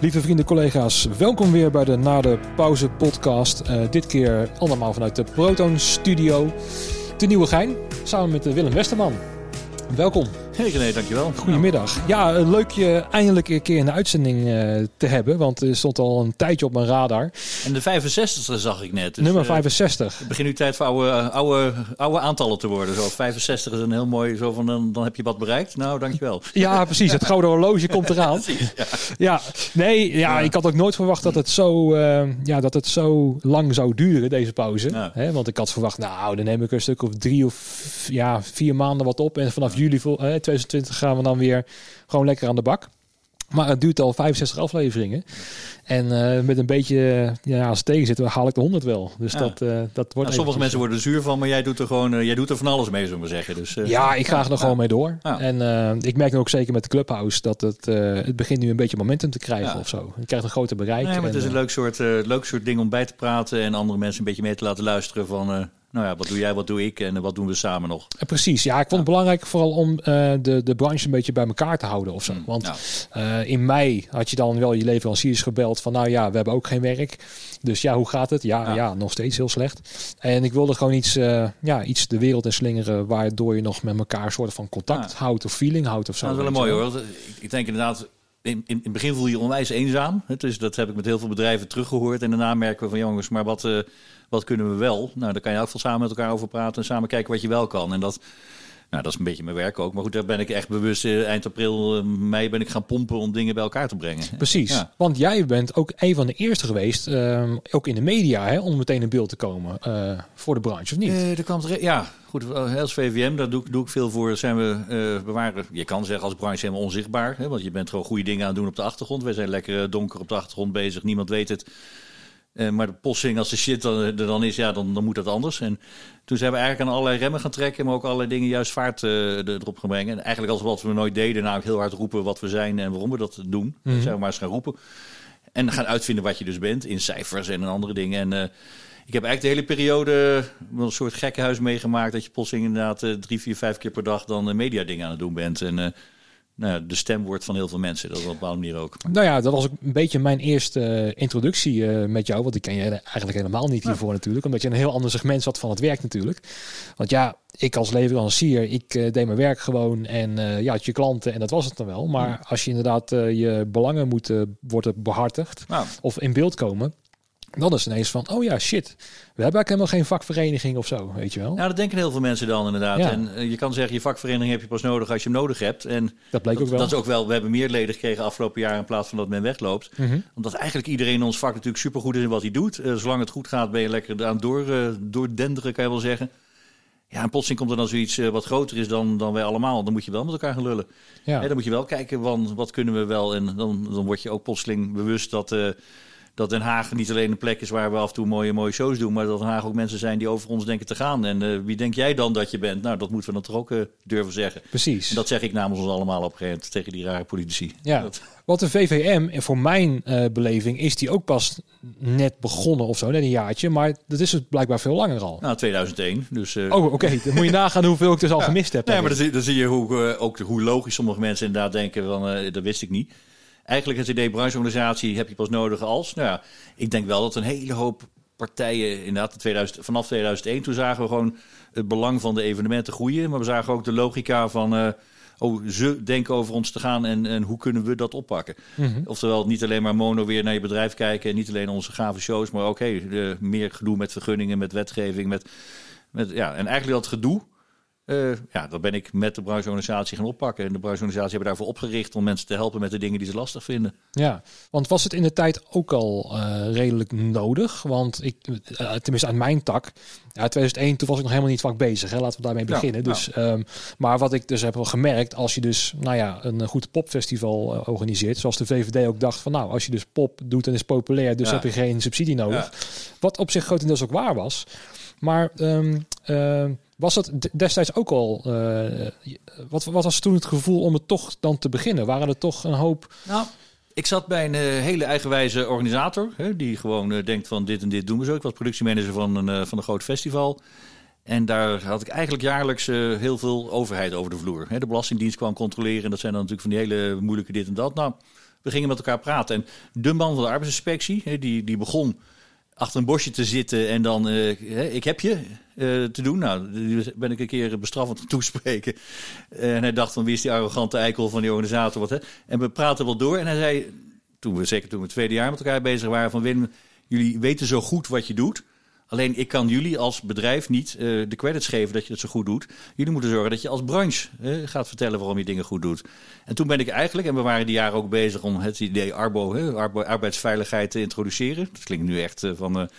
Lieve vrienden, collega's, welkom weer bij de Na de Pauze podcast. Uh, dit keer allemaal vanuit de Proton Studio te Nieuwegein, samen met Willem Westerman. Welkom. Hey René, dankjewel. Goedemiddag. Ja, leuk je eindelijk een keer in de uitzending uh, te hebben. Want er stond al een tijdje op mijn radar. En de 65 zag ik net. Dus, Nummer 65. Uh, het begint nu tijd voor oude, oude, oude aantallen te worden. Zo 65 is een heel mooi, zo van dan, dan heb je wat bereikt. Nou, dankjewel. Ja, precies. Het gouden horloge komt eraan. ja. ja. nee, ja, ik had ook nooit verwacht dat het zo, uh, ja, dat het zo lang zou duren, deze pauze. Ja. Want ik had verwacht, nou, dan neem ik een stuk of drie of ja, vier maanden wat op. En vanaf juli vol, 2020 gaan we dan weer gewoon lekker aan de bak. Maar het duurt al 65 afleveringen. En uh, met een beetje ja, als tegenzitten haal ik de 100 wel. Dus ja. dat, uh, dat wordt. Ja, sommige mensen worden er zuur van, maar jij doet er gewoon uh, jij doet er van alles mee, zullen we zeggen. Dus, ja, ik ga er gewoon mee door. En ik merk nu ook zeker met de Clubhouse dat het, het begint nu een beetje momentum te krijgen of zo. Je krijgt een groter bereik. Nee, maar het en, is een leuk soort, leuk soort ding om bij te praten en andere mensen een beetje mee te laten luisteren van nou ja, wat doe jij, wat doe ik en wat doen we samen nog? Precies, ja, ik vond het belangrijk vooral om uh, de, de branche een beetje bij elkaar te houden of zo. Mm, Want ja. uh, in mei had je dan wel je leveranciers gebeld van, nou ja, we hebben ook geen werk. Dus ja, hoe gaat het? Ja, ja. ja nog steeds heel slecht. En ik wilde gewoon iets, uh, ja, iets de wereld in slingeren waardoor je nog met elkaar een soort van contact houdt of feeling houdt of zo. Dat is wel mooi hoor. Ik denk inderdaad, in, in, in het begin voel je je onwijs eenzaam. Dus dat heb ik met heel veel bedrijven teruggehoord. En daarna merken we van jongens, maar wat, uh, wat kunnen we wel? Nou, daar kan je ook veel samen met elkaar over praten en samen kijken wat je wel kan. En dat, nou, dat is een beetje mijn werk ook. Maar goed, daar ben ik echt bewust. Uh, eind april, uh, mei ben ik gaan pompen om dingen bij elkaar te brengen. Precies. Ja. Want jij bent ook een van de eerste geweest, uh, ook in de media, hè, om meteen in beeld te komen voor de branche, of niet? er kwam ja, goed, als VVM, daar doe, doe ik veel voor. Zijn we bewaren, je kan zeggen als branche helemaal onzichtbaar. Hè, want je bent gewoon goede dingen aan het doen op de achtergrond. Wij zijn lekker donker op de achtergrond bezig. Niemand weet het. Uh, maar de posting, als de shit dan, er dan is, ja, dan, dan moet dat anders. En toen zijn we eigenlijk aan allerlei remmen gaan trekken, maar ook allerlei dingen juist vaart uh, erop gaan brengen. En eigenlijk als wat we nooit deden, namelijk heel hard roepen wat we zijn en waarom we dat doen. Mm -hmm. zijn we maar eens gaan roepen. En gaan uitvinden wat je dus bent in cijfers en andere dingen. En uh, ik heb eigenlijk de hele periode een soort gekkenhuis meegemaakt. Dat je plotseling inderdaad drie, vier, vijf keer per dag dan media dingen aan het doen bent. En nou, de stem wordt van heel veel mensen. Dat is op een bepaalde manier ook. Nou ja, dat was ook een beetje mijn eerste uh, introductie uh, met jou. Want ik ken je eigenlijk helemaal niet hiervoor natuurlijk. Omdat je een heel ander segment zat van het werk natuurlijk. Want ja, ik als leverancier, ik uh, deed mijn werk gewoon. En ja, had je klanten en dat was het dan wel. Maar als je inderdaad je belangen moet worden behartigd. Nou. Of in beeld komen. Dan is het ineens van, oh ja, shit. We hebben eigenlijk helemaal geen vakvereniging of zo, weet je wel. Ja, dat denken heel veel mensen dan inderdaad. Ja. En uh, je kan zeggen, je vakvereniging heb je pas nodig als je hem nodig hebt. En dat bleek dat, ook wel. Dat is ook wel, we hebben meer leden gekregen afgelopen jaar in plaats van dat men wegloopt. Mhm. Mm -hmm. Omdat eigenlijk iedereen in ons vak natuurlijk supergoed is in wat hij doet. Uh, zolang het goed gaat ben je lekker aan door, uh, doordenderen, kan je wel zeggen. Ja, en plotseling komt er dan zoiets wat groter is dan, dan wij allemaal. Dan moet je wel met elkaar gaan lullen. Ja. Dan moet je wel kijken, van, wat kunnen we wel. En dan, dan word je ook plotseling bewust dat... Dat Den Haag niet alleen een plek is waar we af en toe mooie, mooie shows doen, maar dat Den Haag ook mensen zijn die over ons denken te gaan. En uh, wie denk jij dan dat je bent? Nou, dat moeten we dan toch ook uh, durven zeggen. Precies. En dat zeg ik namens ons allemaal op een gegeven moment tegen die rare politici. Ja. Dat... Want de VVM, en voor mijn uh, beleving, is die ook pas net begonnen of zo, net een jaartje. Maar dat is het blijkbaar veel langer al. Nou, 2001. Dus, oh, oké. Okay. Dan moet je nagaan hoeveel ik dus al ja. gemist heb. Nee, maar dan zie, dan zie je hoe, ook hoe logisch sommige mensen inderdaad denken van, dat wist ik niet eigenlijk het idee brancheorganisatie heb je pas nodig als. Nou ja, ik denk wel dat een hele hoop partijen, inderdaad, 2000, vanaf 2001, toen zagen we gewoon het belang van de evenementen groeien. Maar we zagen ook de logica van, uh, oh, ze denken over ons te gaan en, en hoe kunnen we dat oppakken. Mhm. Mm -hmm. Oftewel, niet alleen maar mono weer naar je bedrijf kijken en niet alleen onze gave shows, maar ook hey, uh, meer gedoe met vergunningen, met wetgeving, met, met ja, en eigenlijk dat gedoe. Uh, ja, dat ben ik met de brancheorganisatie gaan oppakken. En de brancheorganisatie hebben daarvoor opgericht om mensen te helpen met de dingen die ze lastig vinden. Ja, want was het in de tijd ook al uh, redelijk nodig? Want ik, uh, tenminste aan mijn tak, ja, 2001, toen was ik nog helemaal niet vak bezig. Hè? Laten we daarmee beginnen. Ja, dus, ja. um, maar wat ik dus heb gemerkt, als je dus nou ja, een goed popfestival organiseert, zoals de VVD ook dacht van nou, als je dus pop doet en is populair, dus Ja. heb je geen subsidie nodig. Ja. Wat op zich grotendeels ook waar was. Maar um, was dat destijds ook al... Uh, wat, wat was toen het gevoel om het toch dan te beginnen? Waren er toch een hoop... Nou, ik zat bij een uh, hele eigenwijze organisator. Hè, die gewoon uh, denkt van dit en dit doen we zo. Ik was productiemanager van een, van een groot festival. En daar had ik eigenlijk jaarlijks heel veel overheid over de vloer. Hè, de Belastingdienst kwam controleren. En dat zijn dan natuurlijk van die hele moeilijke dit en dat. Nou, we gingen met elkaar praten. En de man van de arbeidsinspectie, die, die begon achter een bosje te zitten en dan, uh, ik heb je uh, te doen. Nou, ben ik een keer bestraffend toespreken. En hij dacht van, wie is die arrogante eikel van die organisator? Wat, hè? En we praten wel door en hij zei, toen we zeker toen we het tweede jaar met elkaar bezig waren, van Wim, jullie weten zo goed wat je doet. Alleen ik kan jullie als bedrijf niet uh, de credits geven dat je het zo goed doet. Jullie moeten zorgen dat je als branche uh, gaat vertellen waarom je dingen goed doet. En toen ben ik eigenlijk, en we waren die jaren ook bezig om het idee Arbo, arbeidsveiligheid te introduceren. Dat klinkt nu echt uh, van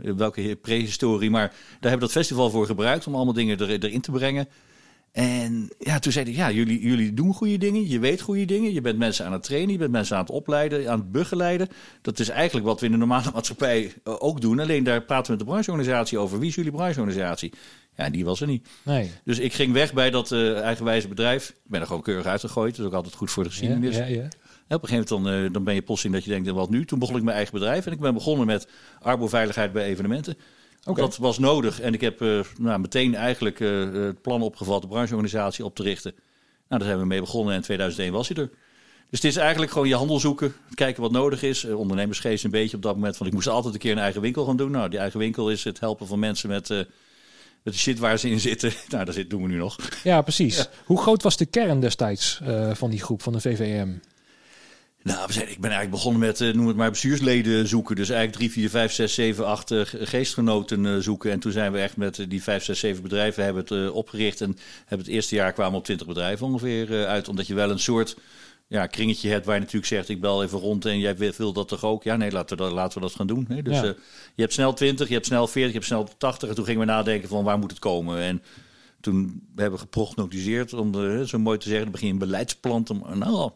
welke prehistorie, maar daar hebben we dat festival voor gebruikt om allemaal dingen er, erin te brengen. En ja, toen zei hij, ja, jullie, jullie doen goede dingen, je weet goede dingen, je bent mensen aan het trainen, je bent mensen aan het opleiden, aan het begeleiden. Dat is eigenlijk wat we in de normale maatschappij eh, ook doen. Alleen daar praten we met de brancheorganisatie over. Wie is jullie brancheorganisatie? Ja, die was er niet. Nee. Dus ik ging weg bij dat uh, eigenwijze bedrijf. Ik ben er gewoon keurig uitgegooid. Dat is ook altijd goed voor de geschiedenis. Ja, ja, ja. Op een gegeven moment dan, uh, dan ben je plotseling dat je denkt, wat nu? Toen begon ik mijn eigen bedrijf en ik ben begonnen met arboveiligheid bij evenementen. Okay. Dat was nodig. En ik heb uh, nou, meteen eigenlijk uh, het plan opgevat de brancheorganisatie op te richten. Nou, daar zijn we mee begonnen en in 2001 was hij er. Dus het is eigenlijk gewoon je handel zoeken, kijken wat nodig is. Uh, ondernemersgeest een beetje op dat moment. Want ik moest altijd een keer een eigen winkel gaan doen. Nou, die eigen winkel is het helpen van mensen met, met de shit waar ze in zitten. nou, dat doen we nu nog. Ja, precies. Ja. Hoe groot was de kern destijds van die groep van de VVM? Nou, we zijn, ik ben eigenlijk begonnen met, uh, noem het maar, bestuursleden zoeken. Dus eigenlijk drie, vier, vijf, zes, zeven, acht uh, geestgenoten uh, zoeken. En toen zijn we echt met die vijf, zes, zeven bedrijven hebben het opgericht. En hebben het eerste jaar kwamen op twintig bedrijven ongeveer uit. Omdat je wel een soort ja, kringetje hebt waar je natuurlijk zegt, ik bel even rond en jij wil dat toch ook? Ja, nee, laten we dat, laten we dat gaan doen. Hè? Dus ja. je hebt snel 20, je hebt snel 40, je hebt snel 80. En toen gingen we nadenken van waar moet het komen? En toen hebben we geprognostiseerd, om de, zo mooi te zeggen, dan begin een beleidsplan. Te, nou,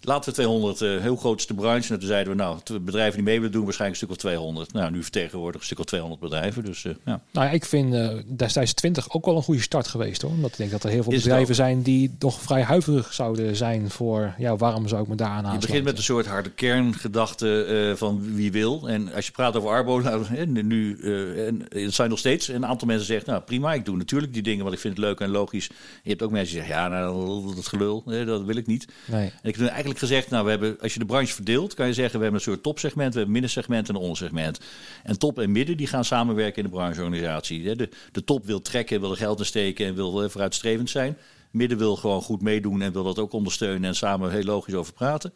laten we 200, uh, heel grootste branche. En toen zeiden we, nou, bedrijven die mee willen doen, waarschijnlijk een stuk of 200. Nou, nu vertegenwoordig een stuk of 200 bedrijven. Dus, uh, ja. Nou ja, ik vind uh, destijds 20 ook wel een goede start geweest hoor. Omdat ik denk dat er heel veel Is bedrijven zijn die toch vrij huiverig zouden zijn voor, ja, waarom zou ik me daar aan aansluiten? Je begint met een soort harde kerngedachte van wie wil. En als je praat over Arbo, nou, nu, en het zijn nog steeds een aantal mensen zeggen, nou prima, ik doe natuurlijk die dingen wat ik ik vind het leuk en logisch. Je hebt ook mensen die zeggen, ja, nou, dat gelul, dat wil ik niet. Nee. En ik heb eigenlijk gezegd, nou, we hebben, als je de branche verdeelt, kan je zeggen, we hebben een soort topsegment, we hebben middensegment en een ondersegment. En top en midden, die gaan samenwerken in de brancheorganisatie. De, de top wil trekken, wil er geld in steken en wil vooruitstrevend zijn. Midden wil gewoon goed meedoen en wil dat ook ondersteunen en samen heel logisch over praten.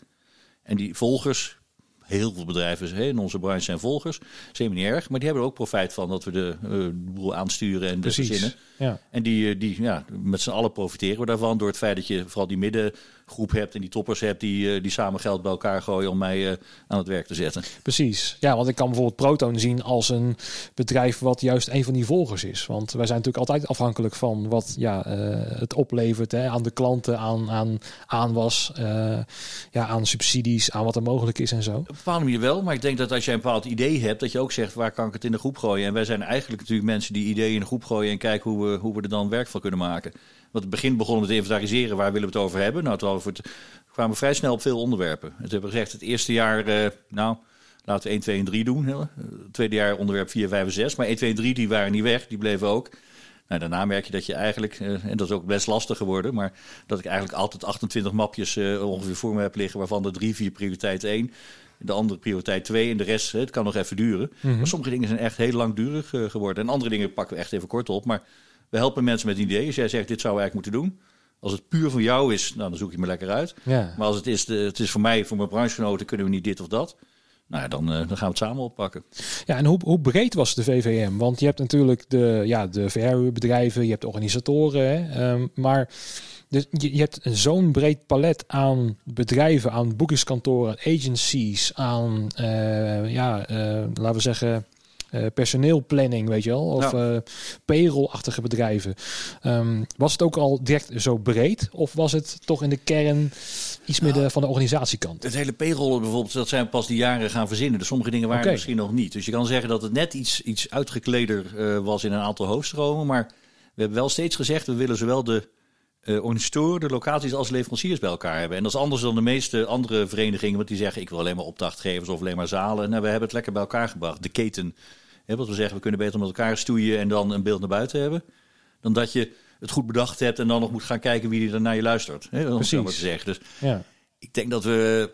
En die volgers, heel veel bedrijven in onze branche zijn volgers. Dat is helemaal niet erg. Maar die hebben er ook profijt van dat we de, uh, boel aansturen en de gezinnen. Ja. En die, die ja, met z'n allen profiteren we daarvan. Door het feit dat je vooral die middengroep hebt en die toppers hebt die, die samen geld bij elkaar gooien om mij uh, aan het werk te zetten. Precies. Ja, want ik kan bijvoorbeeld Proton zien als een bedrijf wat juist een van die volgers is. Want wij zijn natuurlijk altijd afhankelijk van wat ja, uh, het oplevert hè, aan de klanten, aan, aan aanwas, ja, aan subsidies, aan wat er mogelijk is en zo. Op een bepaalde manier wel, maar ik denk dat als jij een bepaald idee hebt, dat je ook zegt waar kan ik het in de groep gooien. En wij zijn eigenlijk natuurlijk mensen die ideeën in de groep gooien en kijken hoe we, hoe we er dan werk van kunnen maken. Want het begin begonnen met inventariseren, waar willen we het over hebben? Nou, toen we kwamen we vrij snel op veel onderwerpen. En toen hebben we gezegd, het eerste jaar, uh, nou, laten we 1, 2 en 3 doen. Het tweede jaar onderwerp 4, 5 en 6. Maar 1, 2 en 3 die waren niet weg, die bleven ook. Nou, daarna merk je dat je eigenlijk, uh, en dat is ook best lastig geworden, maar dat ik eigenlijk altijd 28 mapjes uh, ongeveer voor me heb liggen, waarvan de 3, 4 prioriteit 1 de andere prioriteit 2 en de rest, het kan nog even duren. Mm -hmm. Maar sommige dingen zijn echt heel langdurig geworden. En andere dingen pakken we echt even kort op. Maar we helpen mensen met ideeën. Als jij zegt, dit zou we eigenlijk moeten doen. Als het puur voor jou is, nou, dan zoek je me lekker uit. Ja. Maar als het is, de, het is voor mij, voor mijn branchegenoten, kunnen we niet dit of dat. Nou ja, dan, uh, dan gaan we het samen oppakken. Ja, en hoe, hoe breed was de VVM? Want je hebt natuurlijk de, ja, de verhuurbedrijven, je hebt organisatoren. Hè? Um, maar dus je, je hebt zo'n breed palet aan bedrijven, aan boekingskantoren, agencies, aan, uh, ja, uh, laten we zeggen, uh, personeelplanning, weet je wel, of ja. uh, payroll-achtige bedrijven. Um, was het ook al direct zo breed, of was het toch in de kern iets meer de, van de organisatiekant? Het hele payroll bijvoorbeeld, dat zijn pas die jaren gaan verzinnen. Dus sommige dingen waren okay. misschien nog niet. Dus je kan zeggen dat het net iets, iets uitgekleder uh, was in een aantal hoofdstromen, maar we hebben wel steeds gezegd, we willen zowel de uh, organisatoren, de locaties als leveranciers bij elkaar hebben. En dat is anders dan de meeste andere verenigingen, want die zeggen ik wil alleen maar opdrachtgevers of alleen maar zalen. Nou, we hebben het lekker bij elkaar gebracht. De keten, hè, wat we zeggen, we kunnen beter met elkaar stoeien en dan een beeld naar buiten hebben. Dan dat je het goed bedacht hebt en dan nog moet gaan kijken wie er naar je luistert. Hè, om Precies. te zeggen. Dus ja. ik denk dat we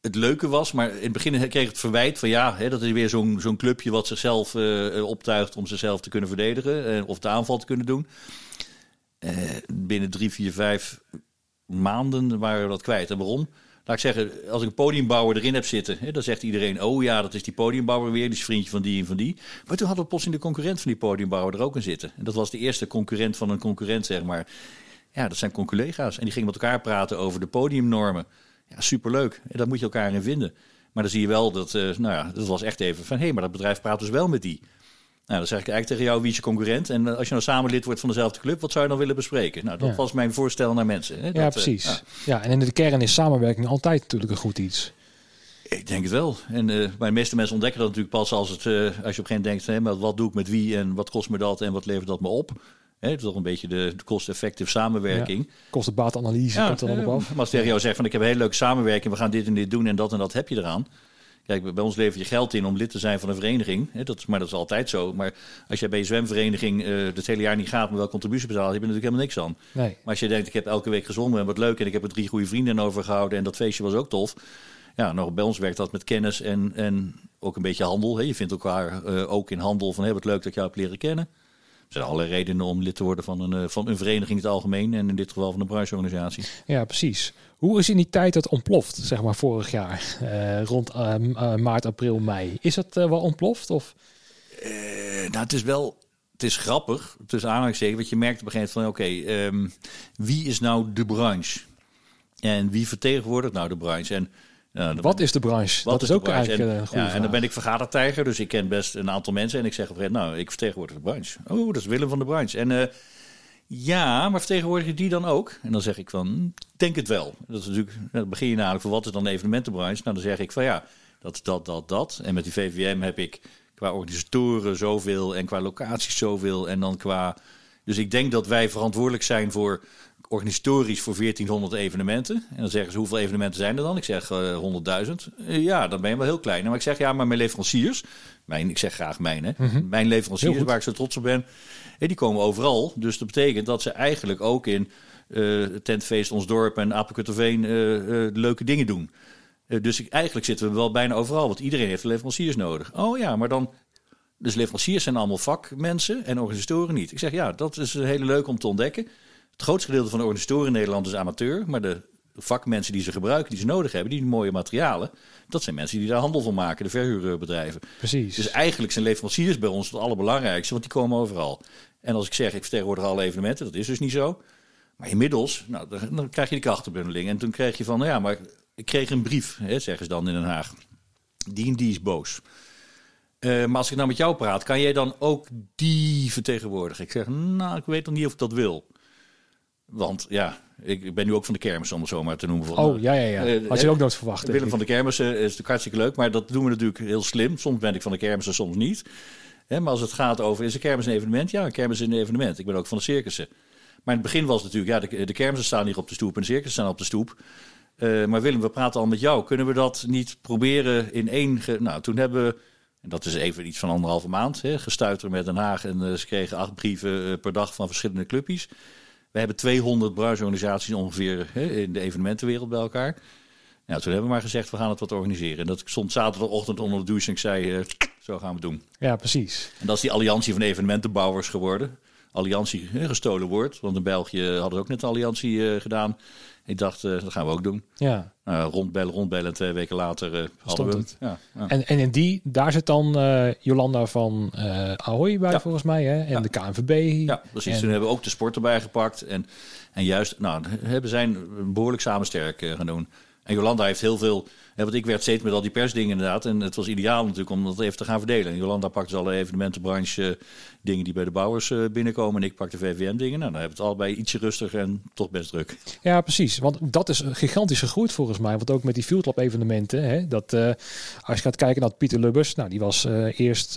het leuke was, maar in het begin kreeg het verwijt van ja, hè, dat is weer zo'n zo'n clubje wat zichzelf uh, optuigt om zichzelf te kunnen verdedigen uh, of de aanval te kunnen doen. Uh, binnen drie, vier, vijf maanden waren we dat kwijt. En waarom? Laat ik zeggen, als ik een podiumbouwer erin heb zitten, hè, dan zegt iedereen: Oh ja, dat is die podiumbouwer weer, die is vriendje van die en van die. Maar toen hadden we plots in de concurrent van die podiumbouwer er ook in zitten. En dat was de eerste concurrent van een concurrent, zeg maar. Ja, dat zijn collega's. En die gingen met elkaar praten over de podiumnormen. Ja, superleuk. En daar moet je elkaar in vinden. Maar dan zie je wel dat, uh, nou ja, dat was echt even van, hé, hey, maar dat bedrijf praat dus wel met die. Nou, dan zeg ik eigenlijk tegen jou, wie is je concurrent? En eh, als je nou samen lid wordt van dezelfde club, wat zou je dan willen bespreken? Nou, dat was mijn voorstel naar mensen. Hè? ja, dat, precies. Uh, ja. en in de kern is samenwerking altijd natuurlijk een goed iets. Ik denk het wel. En uh, de meeste mensen ontdekken dat natuurlijk pas als, het, als je op een gegeven moment denkt, hè, maar wat doe ik met wie en wat kost me dat en wat levert dat me op? Hè, het is toch een beetje de, de cost-effective samenwerking. Ja, ja, komt er dan op af. Maar als tegen jou zegt van ik heb een hele leuke samenwerking, we gaan dit en dit doen en dat en dat heb je eraan. Kijk, bij ons lever je geld in om lid te zijn van een vereniging. Hè, dat, maar dat is altijd zo. Maar als je bij je zwemvereniging uh, het hele jaar niet gaat, maar wel contributie betaalt, heb je natuurlijk helemaal niks aan. Nee. Maar als je denkt, ik heb elke week gezongen en wat leuk en ik heb er drie goede vrienden overgehouden en dat feestje was ook tof. Ja, nog bij ons werkt dat met kennis en, en ook een beetje handel. Hè. Je vindt elkaar uh, ook in handel van, hey, wat leuk dat ik jou heb leren kennen. Er zijn allerlei redenen om lid te worden van een, van een vereniging in het algemeen. En in dit geval van een brancheorganisatie. Ja, precies. Hoe is in die tijd het ontploft, zeg maar vorig jaar? Uh, rond uh, maart, april, mei. Is het wel ontploft? Of? nou, het is wel... Het is grappig, tussen aanhalingstekens, want je merkt op een gegeven moment van... oké, okay, um, wie is nou de branche? En wie vertegenwoordigt nou de branche? En wat is de branche? Wat dat is, is ook eigenlijk en, een goede ja, vraag. En dan ben ik vergadertijger, dus ik ken best een aantal mensen. En ik zeg op een gegeven moment, nou, ik vertegenwoordig de branche. Oh, dat is Willem van de branche. En uh, ja, maar vertegenwoordig je die dan ook? En dan zeg ik van, denk het wel. Dat is natuurlijk, dan begin je namelijk voor wat is dan de evenementenbranche? Nou, dan zeg ik van ja, dat, dat, dat, dat. En met die VVM heb ik qua organisatoren zoveel en qua locaties zoveel. En dan qua... Dus ik denk dat wij verantwoordelijk zijn voor organisatorisch voor 1400 evenementen. En dan zeggen ze, hoeveel evenementen zijn er dan? Ik zeg uh, 100.000. Uh, ja, dan ben je wel heel klein. Maar ik zeg, ja, maar mijn leveranciers... Mijn, ik zeg graag mijn, hè. Mm -hmm. Mijn leveranciers, waar ik zo trots op ben... die komen overal. Dus dat betekent dat ze eigenlijk ook in uh, Tentfeest, Ons Dorp en Apelkuterveen... Uh, leuke dingen doen. dus ik, eigenlijk zitten we wel bijna overal. Want iedereen heeft leveranciers nodig. Oh ja, maar dan... Dus leveranciers zijn allemaal vakmensen en organisatoren niet. Ik zeg, ja, dat is hele leuk om te ontdekken. Het grootste gedeelte van de organisatoren in Nederland is amateur. Maar de vakmensen die ze gebruiken, die ze nodig hebben, die mooie materialen. Dat zijn mensen die daar handel van maken, de verhuurbedrijven. Precies. Dus eigenlijk zijn leveranciers bij ons het allerbelangrijkste, want die komen overal. En als ik zeg, ik vertegenwoordig alle evenementen, dat is dus niet zo. Maar inmiddels, nou, dan krijg je die krachtenbundeling. En toen kreeg je van, nou ja, maar ik kreeg een brief, hè, zeggen ze dan in Den Haag. Die en die is boos. Uh, maar als ik nou met jou praat, kan jij dan ook die vertegenwoordigen? Ik zeg, nou, ik weet nog niet of ik dat wil. Want ja, ik ben nu ook van de kermis, om het zo maar te noemen. Van, oh, ja, ja, ja. Had je ook nooit verwacht. Willem van de kermis is natuurlijk hartstikke leuk, maar dat doen we natuurlijk heel slim. Soms ben ik van de kermis en soms niet. Maar als het gaat over, is een kermis een evenement? Ja, een kermis is een evenement. Ik ben ook van de circussen. Maar in het begin was het natuurlijk, ja, de, de kermissen staan hier op de stoep en de circussen staan op de stoep. Uh, maar Willem, we praten al met jou. Kunnen we dat niet proberen in één... Ge... Nou, toen hebben we... En dat is even iets van anderhalve maand. Hè, gestuiterd met Den Haag. En uh, ze kregen acht brieven per dag van verschillende clubjes. We hebben 200 brancheorganisaties ongeveer hè, in de evenementenwereld bij elkaar. Nou, toen hebben we maar gezegd, we gaan het wat organiseren. En dat stond zaterdagochtend onder de douche en ik zei, uh, zo gaan we doen. Ja, precies. En dat is die alliantie van evenementenbouwers geworden. Alliantie, gestolen woord. Want in België hadden we ook net een alliantie uh, gedaan. Ik dacht, uh, dat gaan we ook doen. Ja. Uh, rondbellen, rondbellen. En twee weken later uh, hadden we het. Ja, ja. En, en in die, daar zit dan uh, Jolanda van Ahoy bij, ja. volgens mij. Hè? En de KNVB. Ja, precies. En... Toen hebben we ook de sport erbij gepakt. En, en juist, nou, hebben zijn behoorlijk samen sterk gaan doen. En Jolanda heeft heel veel... Ja, want ik werd steeds met al die persdingen inderdaad. En het was ideaal natuurlijk om dat even te gaan verdelen. En Jolanda pakt dus alle evenementenbranche uh, dingen die bij de bouwers uh, binnenkomen. En ik pak de VVM dingen. Nou, dan hebben we het allebei ietsje rustiger en toch best druk. Ja, precies. Want dat is gigantisch gegroeid volgens mij. Want ook met die Field Lab evenementen. Hè, dat, uh, als je gaat kijken naar Pieter Lubbers. Nou, die was eerst...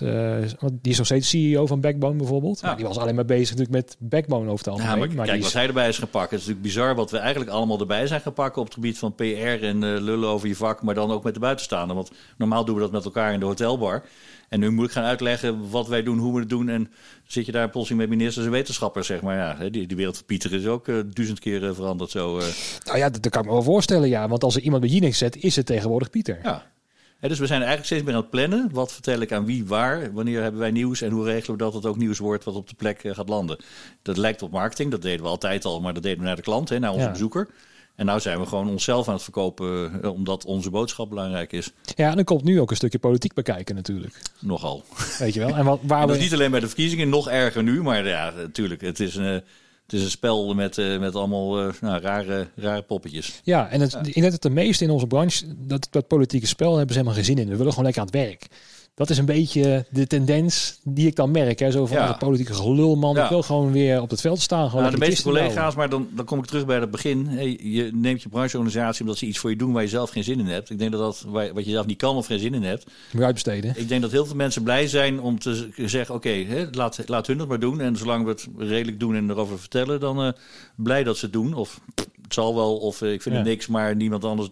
die is nog steeds CEO van Backbone bijvoorbeeld. Ja. Nou, die was alleen maar bezig natuurlijk met Backbone over het algemeen. Ja, maar, maar kijk, wat hij erbij is gepakt. Het is natuurlijk bizar wat we eigenlijk allemaal erbij zijn gepakt op het gebied van PR en lullen over je vak, maar dan ook met de buitenstaander. Want normaal doen we dat met elkaar in de hotelbar. En nu moet ik gaan uitleggen wat wij doen, hoe we het doen. En zit je daar plotseling met ministers en wetenschappers, zeg maar. Ja, die, die wereld van Pieter is ook duizend keer veranderd zo. Nou ja, dat, kan ik me wel voorstellen, ja. Want als er iemand bij Jinek zet, is het tegenwoordig Pieter. Ja, dus we zijn eigenlijk steeds meer aan het plannen. Wat vertel ik aan wie, waar, wanneer hebben wij nieuws en hoe regelen we dat het ook nieuws wordt wat op de plek eh, gaat landen. Dat lijkt op marketing, dat deden we altijd al, maar dat deden we naar de klant, hè, naar onze bezoeker. En nou zijn we gewoon onszelf aan het verkopen, eh, omdat onze boodschap belangrijk is. Ja, en dan komt nu ook een stukje politiek bekijken natuurlijk. Nogal. Weet je wel. En wat, waar en dat is niet alleen bij de verkiezingen, nog erger nu, maar ja, natuurlijk. Het is een het is een spel met, uh, met allemaal uh, nou, rare, rare poppetjes. Ja, en het, ja. het de meeste in onze branche, dat, dat politieke spel hebben ze helemaal geen zin in. We willen gewoon lekker aan het werk dat is een beetje de tendens die ik dan merk. Hè? Zo van de politieke gelulman. Ja. Ik wil gewoon weer op het veld staan. Gewoon nou, de meeste collega's, maar dan, dan kom ik terug bij het begin. Hey, je neemt je brancheorganisatie omdat ze iets voor je doen waar je zelf geen zin in hebt. Ik denk dat dat wat je zelf niet kan of geen zin in hebt. Moet je uitbesteden. Ik denk dat heel veel mensen blij zijn om te zeggen: oké, laat, laat hun het maar doen. En zolang we het redelijk doen en erover vertellen, dan uh, blij dat ze het doen. Of het zal wel, of uh, ik vind het niks, maar niemand anders.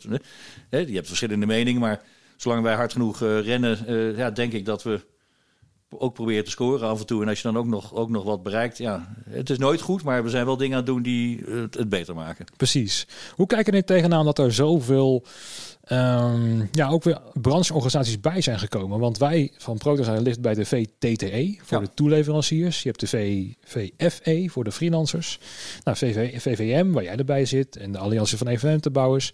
Hè? Je hebt verschillende meningen, maar zolang wij hard genoeg uh, rennen, uh, ja, denk ik dat we ook proberen te scoren af en toe. En als je dan ook nog, ook nog wat bereikt, ja, het is nooit goed, maar we zijn wel dingen aan het doen die het, het beter maken. Precies. Hoe kijken er tegenaan dat er zoveel um, ja, ook weer brancheorganisaties bij zijn gekomen? Want wij van Proto zijn ligt bij de VTTE voor ja. de toeleveranciers. Je hebt de VVFE voor de freelancers. Nou, VV, VVM, waar jij erbij zit, en de Alliantie van Evenementenbouwers.